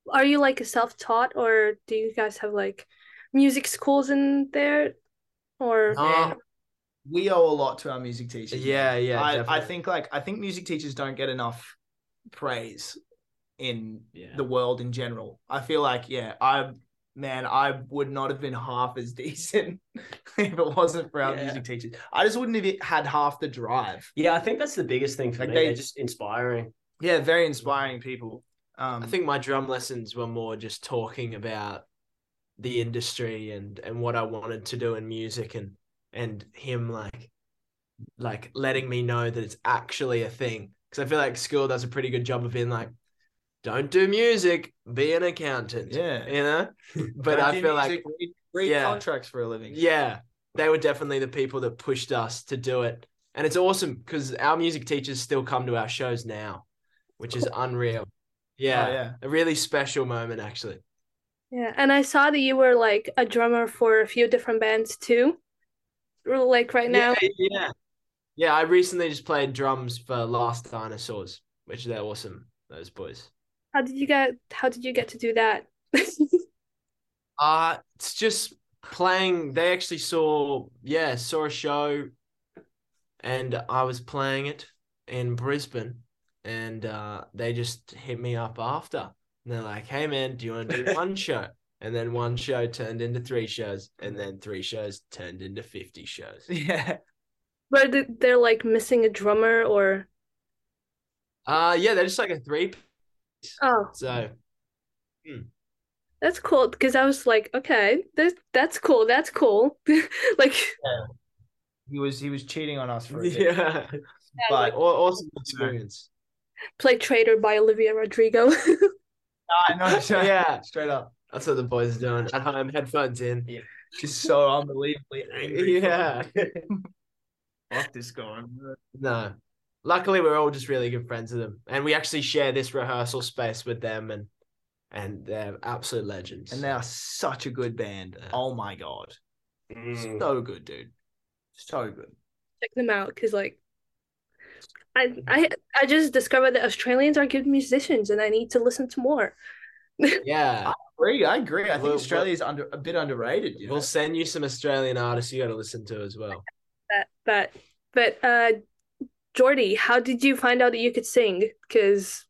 Are you like a self-taught or do you guys have like music schools in there? Or uh, we owe a lot to our music teachers. yeah, yeah, I, I think like I think music teachers don't get enough praise in Yeah. the world in general. I feel like yeah, I man, I would not have been half as decent if it wasn't for our Yeah. music teachers. I just wouldn't have had half the drive. Yeah, I think that's the biggest thing for Like me. they- They're just inspiring. Yeah, very inspiring people. Um, I think my drum lessons were more just talking about the industry and and what I wanted to do in music and and him like like letting me know that it's actually a thing because I feel like school does a pretty good job of being like don't do music be an accountant Yeah. you know but don't I feel music, like read, read yeah. contracts for a living. yeah they were definitely the people that pushed us to do it and it's awesome because our music teachers still come to our shows now which is unreal yeah, Oh, yeah. a really special moment actually Yeah, and I saw that you were like a drummer for a few different bands too. Like right now. Yeah, yeah. Yeah, I recently just played drums for Last Dinosaurs, which they're awesome, those boys. How did you get how did you get to do that? Uh it's just playing they actually saw yeah, saw a show and I was playing it in Brisbane and uh they just hit me up after. And they're like, Hey man, do you want to do one show? And then one show turned into three shows, and then three shows turned into fifty shows. Yeah. But they're like missing a drummer or Uh yeah, they're just like a three oh so hmm. that's cool because I was like okay that that's cool that's cool like He was he was cheating on us for a bit. yeah. But Aw- awesome experience. play Traitor by Olivia Rodrigo I know, so- Yeah. straight up. That's what the boys are doing at home, headphones in. Yeah. Just so unbelievably angry. Yeah. Fuck this guy. No. Luckily, we're all just really good friends with them, and we actually share this rehearsal space with them, and and they're absolute legends. And they are such a good band. Yeah. Oh my god. Mm. So good, dude. So good. check them out because like I I I just discovered that Australians are good musicians and I need to listen to more. yeah, I agree. I agree. I think Well, Australia is under a bit underrated. You know? we'll send you some Australian artists you got to listen to as well. That but but uh Jordy, how did you find out that you could sing? Because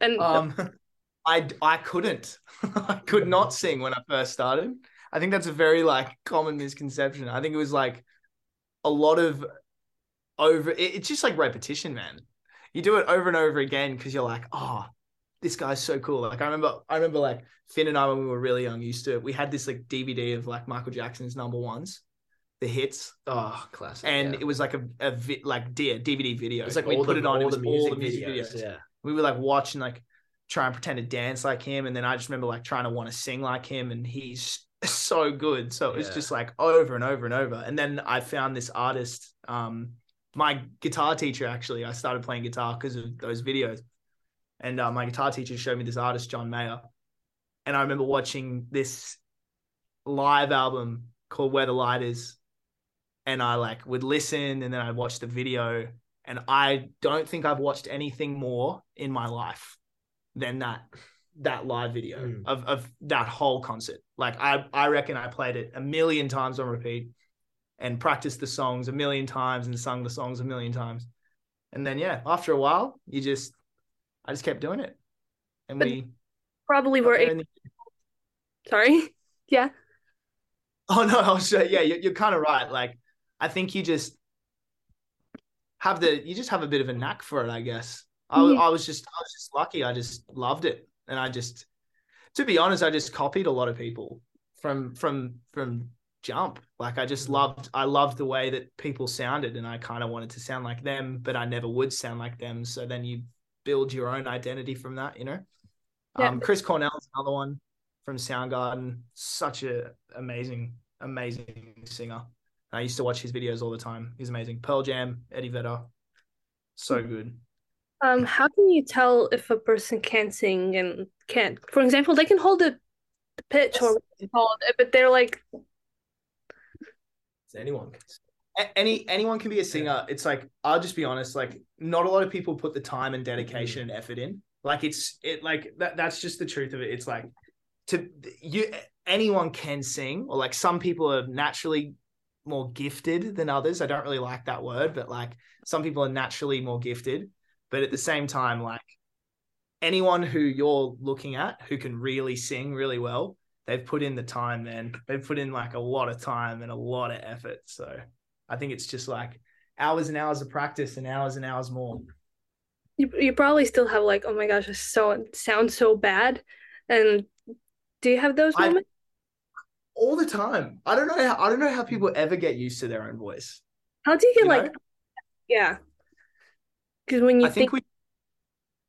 and Um, I I couldn't. I could not sing when I first started. I think that's a very like common misconception. I think it was like a lot of over. It, it's just like repetition, man. You do it over and over again because you're like, oh, this guy's so cool. Like I remember, I remember like Finn and I when we were really young used to. It, we had this like DVD of like Michael Jackson's number ones, the hits, Oh, classic! and yeah. it was like a, a vi- like D- DVD video. it's like we put the, it on. all it was the all music, the music videos. videos Yeah, we were like watching like try and pretend to dance like him and then i just remember like trying to want to sing like him and he's so good so it was Yeah. just like over and over and over and then i found this artist um my guitar teacher actually i started playing guitar because of those videos and uh, my guitar teacher showed me this artist john mayer and i remember watching this live album called where the light is and i like would listen and then i'd watch the video and I don't think I've watched anything more in my life than that that live video Mm. of of that whole concert. Like I I reckon I played it a million times on repeat and practiced the songs a million times and sung the songs a million times. And then yeah, after a while, you just I just kept doing it. And But- we probably were and- sorry. Yeah. Oh no, I was yeah, you're, you're kind of right. Like I think you just have the you just have a bit of a knack for it, I guess. I, was Yeah. I was just I was just lucky. I just loved it, and I just, to be honest, I just copied a lot of people from from from jump. Like I just loved I loved the way that people sounded, and I kind of wanted to sound like them, but I never would sound like them. So then you build your own identity from that, you know. Yeah. Um, Chris Cornell is another one from Soundgarden. Such a amazing, amazing singer. I used to watch his videos all the time. He's amazing. Pearl Jam, Eddie Vedder, so good. Um, how can you tell if a person can sing and can't? For example, they can hold the, the pitch or what it's called, but they're like, anyone can. Any anyone can be a singer. It's like I'll just be honest. Like not a lot of people put the time and dedication and effort in. Like it's it like that. That's just the truth of it. It's like to you. Anyone can sing, or like some people are naturally more gifted than others. I don't really like that word, but like some people are naturally more gifted. But at the same time, like anyone who you're looking at who can really sing really well, they've put in the time, man. They've put in like a lot of time and a lot of effort. So I think it's just like hours and hours of practice and hours and hours more. You you probably still have like, oh my gosh, this so it sounds so bad. And do you have those I- moments? All the time. I don't know how I don't know how people ever get used to their own voice. How do you get you like know? yeah? Because when you I think we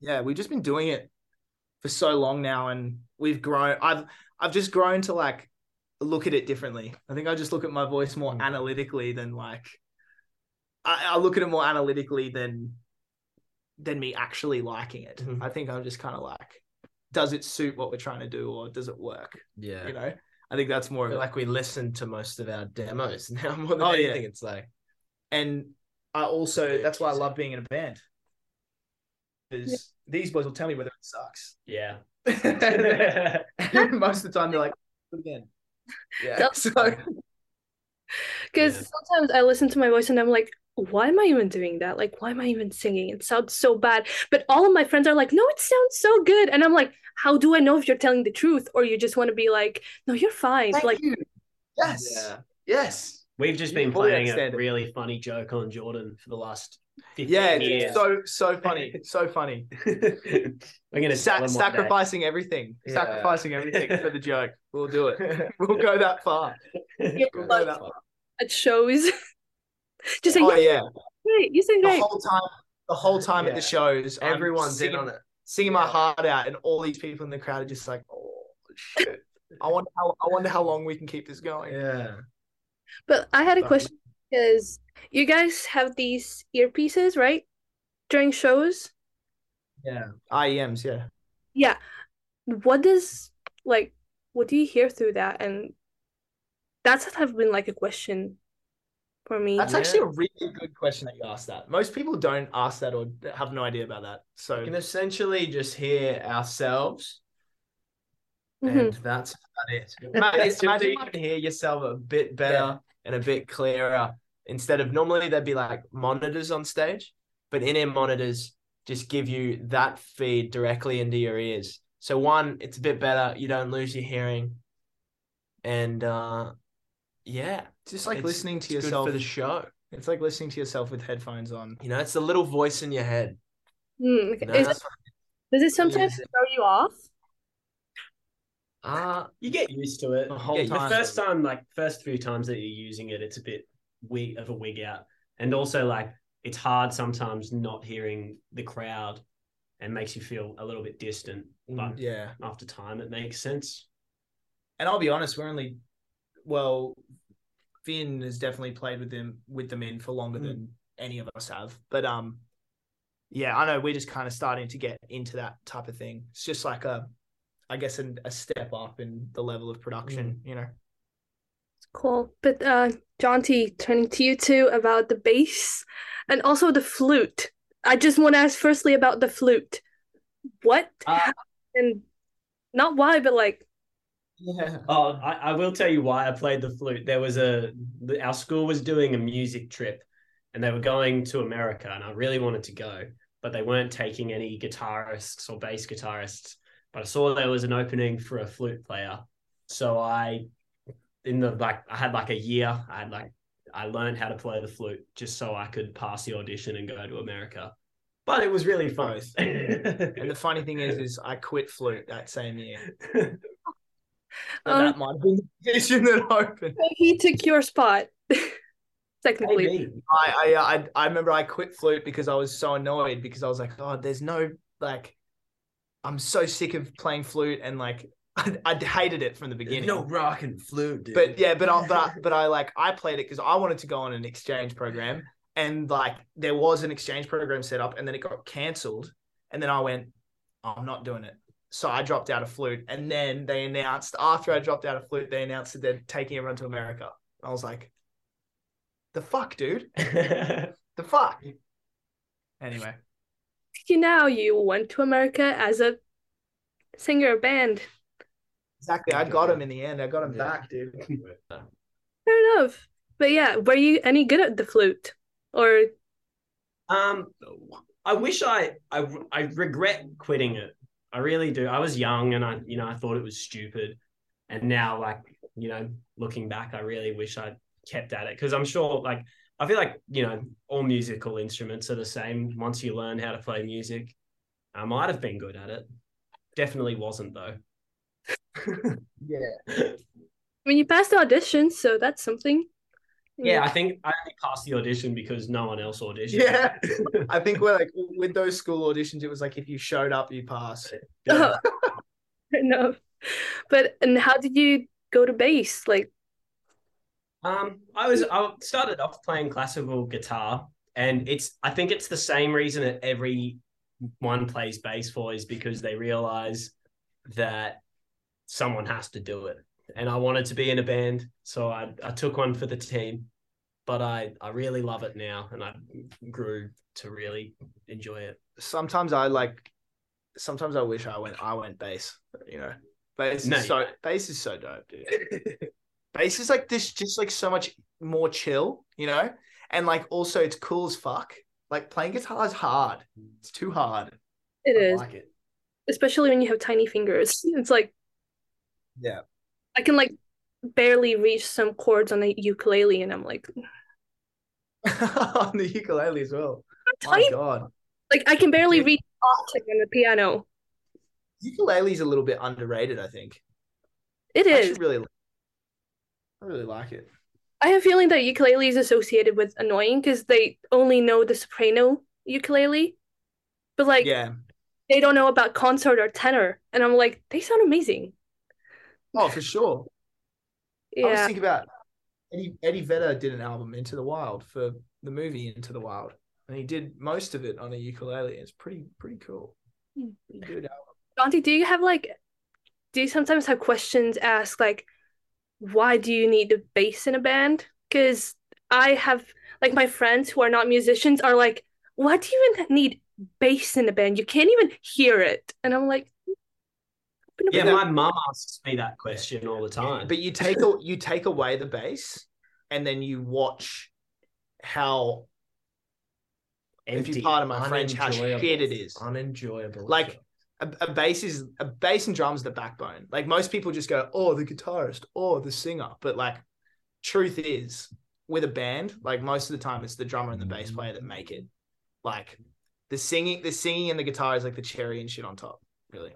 yeah, we've just been doing it for so long now and we've grown I've I've just grown to like look at it differently. I think I just look at my voice more Mm. analytically than like I, I look at it more analytically than than me actually liking it. Mhm. I think I'm just kind of like, does it suit what we're trying to do or does it work? Yeah. You know? I think that's more I of feel it. like we listen to most of our demos now more than Oh, yeah. anything. It's like and I also that's why I love being in a band. Because these boys will tell me whether it sucks. Yeah. Most of the time, they're like, "Do it again. Yeah. That's So, Because Yeah. sometimes I listen to my voice and I'm like, why am I even doing that? Like, why am I even singing? It sounds so bad. But all of my friends are like, no, it sounds so good. And I'm like, how do I know if you're telling the truth or you just want to be like, no, you're fine. thank like, you. Yes. Yeah. Yes. We've just been fully playing a really funny joke on Jordan for the last 15 Yeah. years. It's so so funny. So funny. We're gonna Sa- tell him one day. sacrificing everything. Yeah. Sacrificing everything for the joke. We'll do it. We'll go that far. Yeah, We'll go that far. at shows. just say, Oh yeah, yeah. great. You sing The whole time. The whole time at the shows, I'm everyone's in singing- on it. singing my heart out, and all these people in the crowd are just like, "Oh shit!" I wonder how I wonder how long we can keep this going. Yeah. But I had a question because you guys have these earpieces, right? During shows. Yeah, IEMs. Yeah, Yeah. What does like what do you hear through that? And that's have been like a question for me. that's Yeah. actually a really good question that you asked. That most people don't ask that or have no idea about that. So We can essentially just hear ourselves Mhm. and that's about it. Imagine, It's imagine you can hear yourself a bit better and a bit clearer instead of normally there'd be like monitors on stage, but in-ear monitors just give you that feed directly into your ears. So one, it's a bit better. You don't lose your hearing, and uh, yeah, it's just like it's- listening to it's good yourself. for the show. It's like listening to yourself with headphones on. You know, it's the little voice in your head. Mm, okay. You know, Is it, does it sometimes is throw you off? uh, You get used to it The whole Yeah, time. The first time, like first few times that you're using it, it's a bit wig of a wig out, and also like it's hard sometimes not hearing the crowd, and makes you feel a little bit distant. But Yeah, after time, it makes sense. and I'll be honest, we're only well, Finn has definitely played with them with them in for longer Mm. than any of us have. But um, yeah, I know we're just kind of starting to get into that type of thing. It's just like a, I guess, an, a step up in the level of production. You know, Cool. But uh Jonty, turning to you too about the bass and also the flute. I just want to ask firstly about the flute. What Uh, happened? Not why, but like yeah. Oh, I, I will tell you why I played the flute. There was a our school was doing a music trip, and they were going to America, and I really wanted to go, but they weren't taking any guitarists or bass guitarists. But I saw there was an opening for a flute player, so I, in the like, I had like a year. I had like I learned how to play the flute just so I could pass the audition and go to America. But it was really fun. And the funny thing is, is I quit flute that same year. So Um, that might have been the position that opened. he took your spot. Technically. Maybe. I, I I I remember I quit flute because I was so annoyed because I was like, oh, there's no like, I'm so sick of playing flute and like I, I hated it from the beginning. no rock and flute, dude. but yeah, but I, but I, but I like I played it because I wanted to go on an exchange program and like there was an exchange program set up and then it got cancelled and then I went, oh, I'm not doing it. So I dropped out of flute and then they announced after I dropped out of flute they announced that they're taking everyone to America. I was like, the fuck, dude, the fuck. Anyway. You now you went to America as a singer band. Exactly. I got him in the end. I got him Yeah. back, dude. Fair enough. But yeah, were you any good at the flute? Or Um, I wish I, I, I regret quitting it. I really do. I was young and I, you know, I thought it was stupid. and now like you know looking back i really wish I'd kept at it because i'm sure like i feel like you know all musical instruments are the same once you learn how to play music i might have been good at it definitely wasn't though Yeah. I mean, you passed the audition, so that's something. Yeah i think i only passed the audition because no one else auditioned Yeah. I think we're like with those school auditions, it was like if you showed up, you pass. Yeah. Fair enough. But and how did you go to bass? Like, Um, I was I started off playing classical guitar, and it's I think it's the same reason that everyone plays bass for is because they realize that someone has to do it, and I wanted to be in a band, so I I took one for the team, but I I really love it now, and I grew to really enjoy it. Sometimes I like. Sometimes I wish I went. I went bass. You know, bass No, is so you bass is so dope, dude. bass is like this, just like so much more chill. You know, and like also it's cool as fuck. Like playing guitar is hard. It's too hard. it I is, like it. especially when you have tiny fingers. It's like Yeah. I can like barely reach some chords on the ukulele, and I'm like, on the ukulele as well. My. God, Like I can barely reach octave on the piano. Ukulele is a little bit underrated. I think. It I is. really, I really like it. I have a feeling that ukulele is associated with annoying because they only know the soprano ukulele, but like yeah. they don't know about concert or tenor, and I'm like, they sound amazing. Oh, for sure. I was Yeah, thinking about Eddie Eddie Vedder did an album Into the Wild for the movie Into the Wild, and he did most of it on a ukulele. It's pretty pretty cool. Hmm. Pretty good album. Jonty, do you have like, do you sometimes have questions asked like, why do you need the bass in a band? Because I have like my friends who are not musicians are like, why do you even need bass in a band? You can't even hear it, and I'm like, Yeah, my mum asks me that question all the time. But you take a, you take away the bass, and then you watch how if you Empty, pardon my French, how shit it is. Unenjoyable. Like a, a bass is a bass and drums the backbone. Like most people just go, oh, the guitarist, oh, the singer. But like, truth is, with a band, like most of the time, it's the drummer and the bass player that make it. Like the singing, the singing and the guitar is like the cherry and shit on top. Really.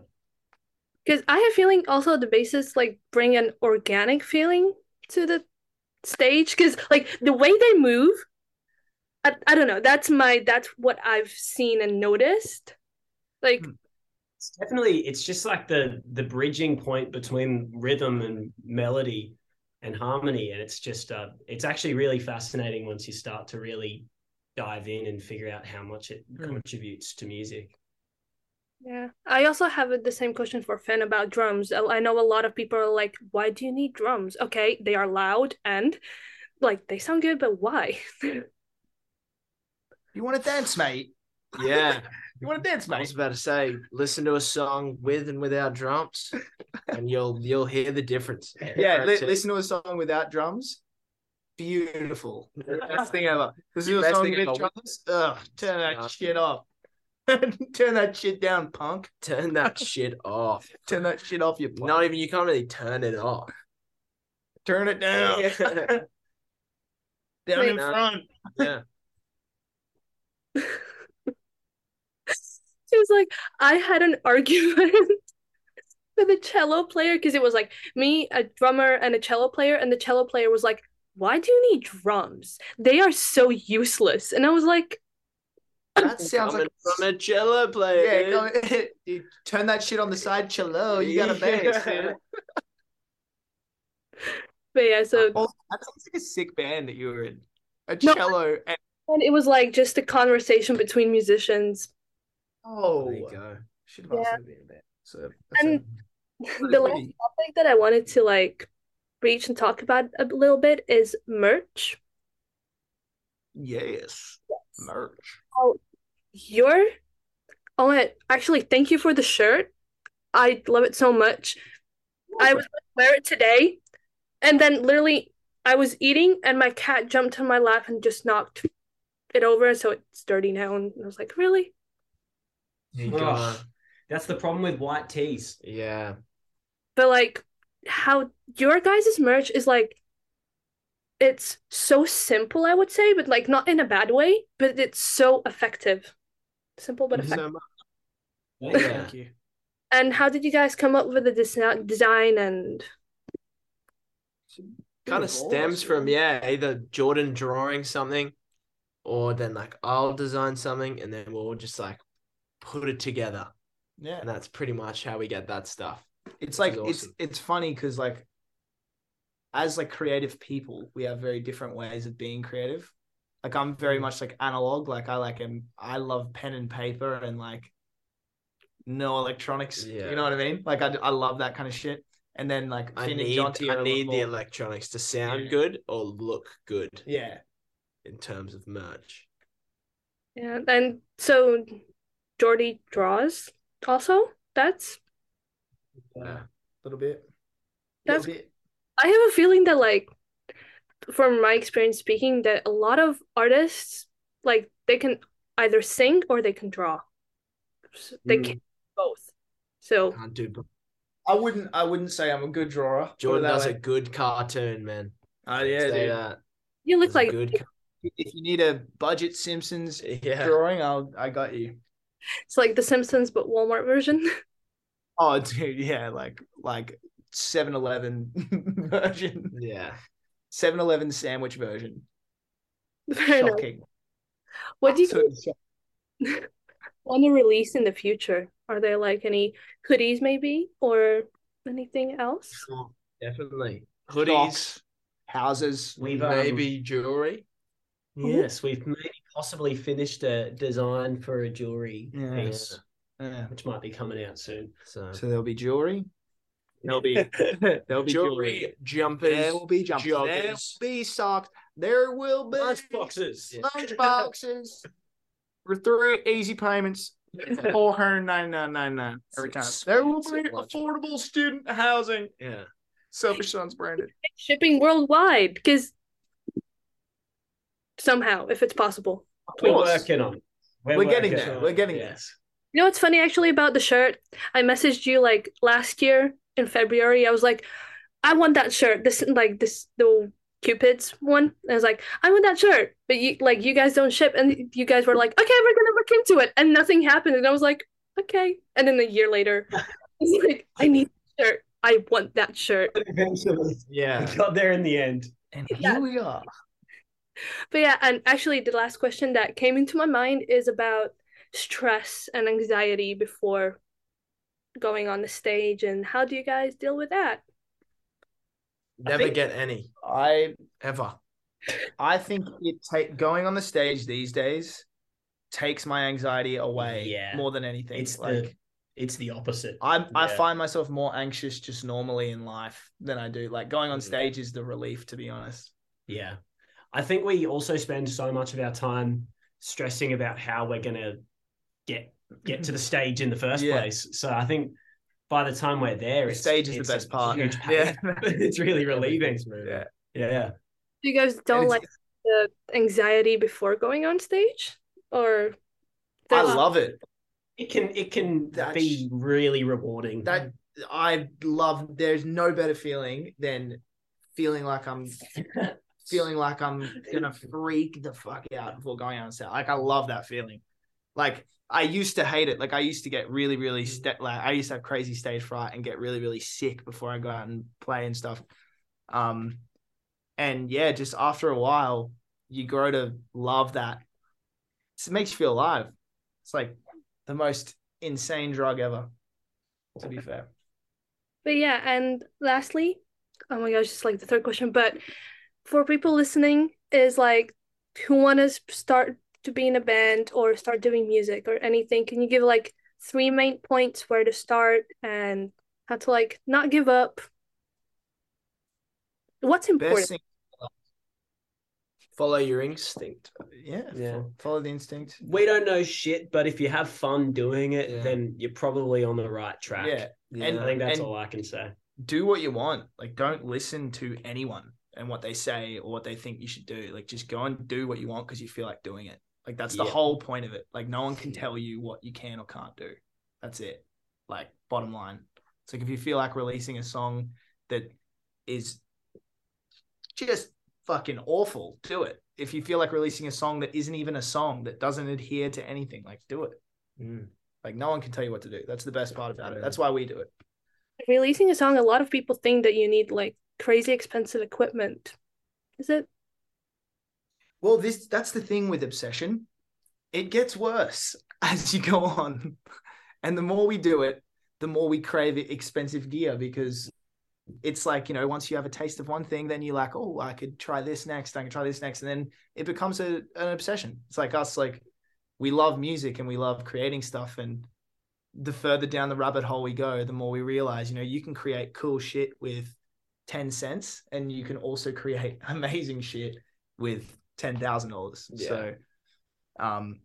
Because I have a feeling also the bassists like bring an organic feeling to the stage. Because like the way they move, I, I don't know. That's my that's what I've seen and noticed. Like Hmm. it's definitely it's just like the the bridging point between rhythm and melody and harmony and it's just uh it's actually really fascinating once you start to really dive in and figure out how much it Mm. contributes to music yeah, I also have the same question for Finn about drums. I I know a lot of people are like, "Why do you need drums?" Okay, they are loud and like they sound good, but why? You want to dance, mate? Yeah. You want to dance, mate? I was about to say, listen to a song with and without drums, and you'll you'll hear the difference. Yeah. Li- listen to a song without drums. Beautiful. Best thing ever. Listen to a Best song thing with ever. drums. Ugh, turn that shit off. turn that shit down, punk. Turn that shit off. Turn that shit off, you punk. Not even you can't really turn it off. Turn it down. Yeah. down in Wait. front. yeah. She was like, I had an argument with a cello player because it was like me, a drummer, and a cello player, and the cello player was like, Why do you need drums? They are so useless. And I was like, That sounds Coming like from a cello player. yeah. dude. Go, dude, turn that shit on the side, cello. You got a bass, dude. But yeah, so Oh, that sounds like a sick band that you were in. A No. cello and and it was like just a conversation between musicians. oh, There you go. should have asked Yeah. him to be a band. So And a- the last topic that I wanted to like reach and talk about a little bit is merch. yes, merch. Oh, your oh my actually thank you for the shirt. I love it so much. I was gonna wear it today, and then literally I was eating and my cat jumped on my lap and just knocked it over, so it's dirty now. And I was like, really? There you go. that's the problem with white tees Yeah. But like how your guys' merch is like it's so simple, I would say, but like not in a bad way, but it's so effective. Simple but effective. so much. Yeah. Thank you. And how did you guys come up with the desi- design and Kind of stems from yeah, either Jordan drawing something, or then like I'll design something, and then we'll just like put it together, Yeah. and that's pretty much how we get that stuff. it's like is it's it's funny because like as like creative people we have very different ways of being creative like i'm very mm. much like analog like i like am i love pen and paper and like no electronics Yeah. you know what i mean like i, I love that kind of shit and then like I Finn and need Jonty are I a need the more- electronics to sound Yeah. good or look good yeah in terms of merch. yeah, and so Jordy draws also? That's Yeah. a little bit That's- little bit I have a feeling that like from my experience speaking that a lot of artists like they can either sing or they can draw. They Mm. can both. So Can't do. but i wouldn't i wouldn't say i'm a good drawer put Jordan that does way. a good cartoon, man. oh yeah Say dude. that. you look Does a like good. if you need a budget simpsons Yeah. drawing i'll i got you it's like the Simpsons but Walmart version. Oh, dude, yeah, like like 7-Eleven version, Yeah. 7-Eleven sandwich version. Fair enough. Shocking. What do you Absolutely shocking. want to release in the future? Are there like any hoodies maybe or anything else? Sure. Definitely. Hoodies, Houses. We've um, maybe jewelry. yes, we've maybe possibly finished a design for a jewelry Yeah. piece, Yeah. which might be coming out soon. So, So there'll be jewelry. There'll be there'll be jewelry. jewelry, jumpers, There will be jumpers. There will be socks. There will be Lunch boxes. lunch boxes for three easy payments. Four hundred ninety nine ninety nine every time. There will be affordable student housing. Yeah. Selfish Sons branded. Shipping worldwide because somehow, if it's possible. We're working on it. We're getting working there. We're it, getting there. You know what's funny actually about the shirt? I messaged you like last year in February. I was like, I want that shirt. This like this the Cupid's one. I was like, I want that shirt. But you like you guys don't ship and you guys were like, okay, we're gonna look into it. And nothing happened. And I was like, okay. And then a year later, I was like, I need that shirt. I want that shirt. Eventually, Yeah. we got there in the end. And Yeah. here we are. But yeah, and actually the last question that came into my mind is about stress and anxiety before going on the stage and how do you guys deal with that? Never get any I ever. I think it take going on the stage these days takes my anxiety away Yeah. more than anything. It's like the it's the opposite. I'm I find myself more anxious just normally in life than I do. Like going on Mm. stage is the relief, to be honest. Yeah. I think we also spend so much of our time stressing about how we're gonna get get to the mm-hmm. stage in the first Yeah. place. So I think by the time we're there, The it's, stage is the best part. Huge Yeah. it's really relieving. Everything's moving. Yeah. Yeah. You guys don't like the anxiety before going on stage? Or I there's- love it. It can it can That's- be really rewarding. That I love. There's no better feeling than feeling like I'm feeling like I'm gonna freak the fuck out before going on stage. Like I love that feeling. Like I used to hate it. Like I used to get really, really sta- like I used to have crazy stage fright and get really, really sick before I go out and play and stuff. Um, and yeah, just after a while, you grow to love that. It makes you feel alive. It's like the most insane drug ever. To be fair. But yeah, and lastly, oh my gosh, it's like the third question, but for people listening is like who want to start to be in a band or start doing music or anything, can you give like three main points where to start and how to like not give up? What's important? Best thing, Follow your instinct. yeah, Yeah. fo- follow the instinct. we don't know shit, but if you have fun doing it, Yeah. then you're probably on the right track. Yeah, And I think that's and- all I can say. do what you want. Like, don't listen to anyone and what they say or what they think you should do. Like, just go and do what you want because you feel like doing it. Like, that's the Yeah. whole point of it. Like, no one can tell you what you can or can't do. That's it. Like, bottom line. It's like if you feel like releasing a song that is just fucking awful, do it. If you feel like releasing a song that isn't even a song that doesn't adhere to anything, like do it. Mm. Like no one can tell you what to do. That's the best part about it. That's why we do it. Releasing a song, a lot of people think that you need like crazy expensive equipment. Is it? Well, this that's the thing with obsession. It gets worse as you go on. And the more we do it, the more we crave expensive gear because it's like, you know, once you have a taste of one thing, then you're like, oh, I could try this next, I can try this next. And then it becomes a, an obsession. It's like us, like we love music and we love creating stuff. And the further down the rabbit hole we go, the more we realize, you know, you can create cool shit with 10 cents and you can also create amazing shit with $10,000. Yeah. So, um,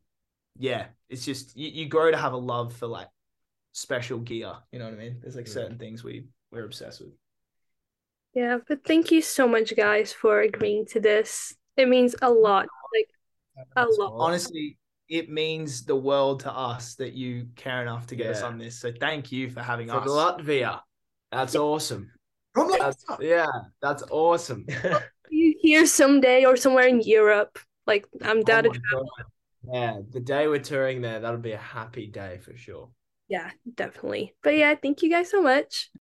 yeah, it's just, you, you grow to have a love for like special gear. You know what I mean? There's like Mm. certain things we, we're obsessed with. Yeah, but thank you so much, guys, for agreeing to this. It means a lot. Like, A lot. Honestly, it means the world to us that you care enough to get us on this. So thank you for having From us. Latvia. That's awesome. From That's, yeah, that's awesome. here someday or somewhere in Europe. Like, I'm oh down Oh to travel. God. Yeah, the day we're touring there, that'll be a happy day for sure. Yeah, definitely. But yeah, thank you guys so much.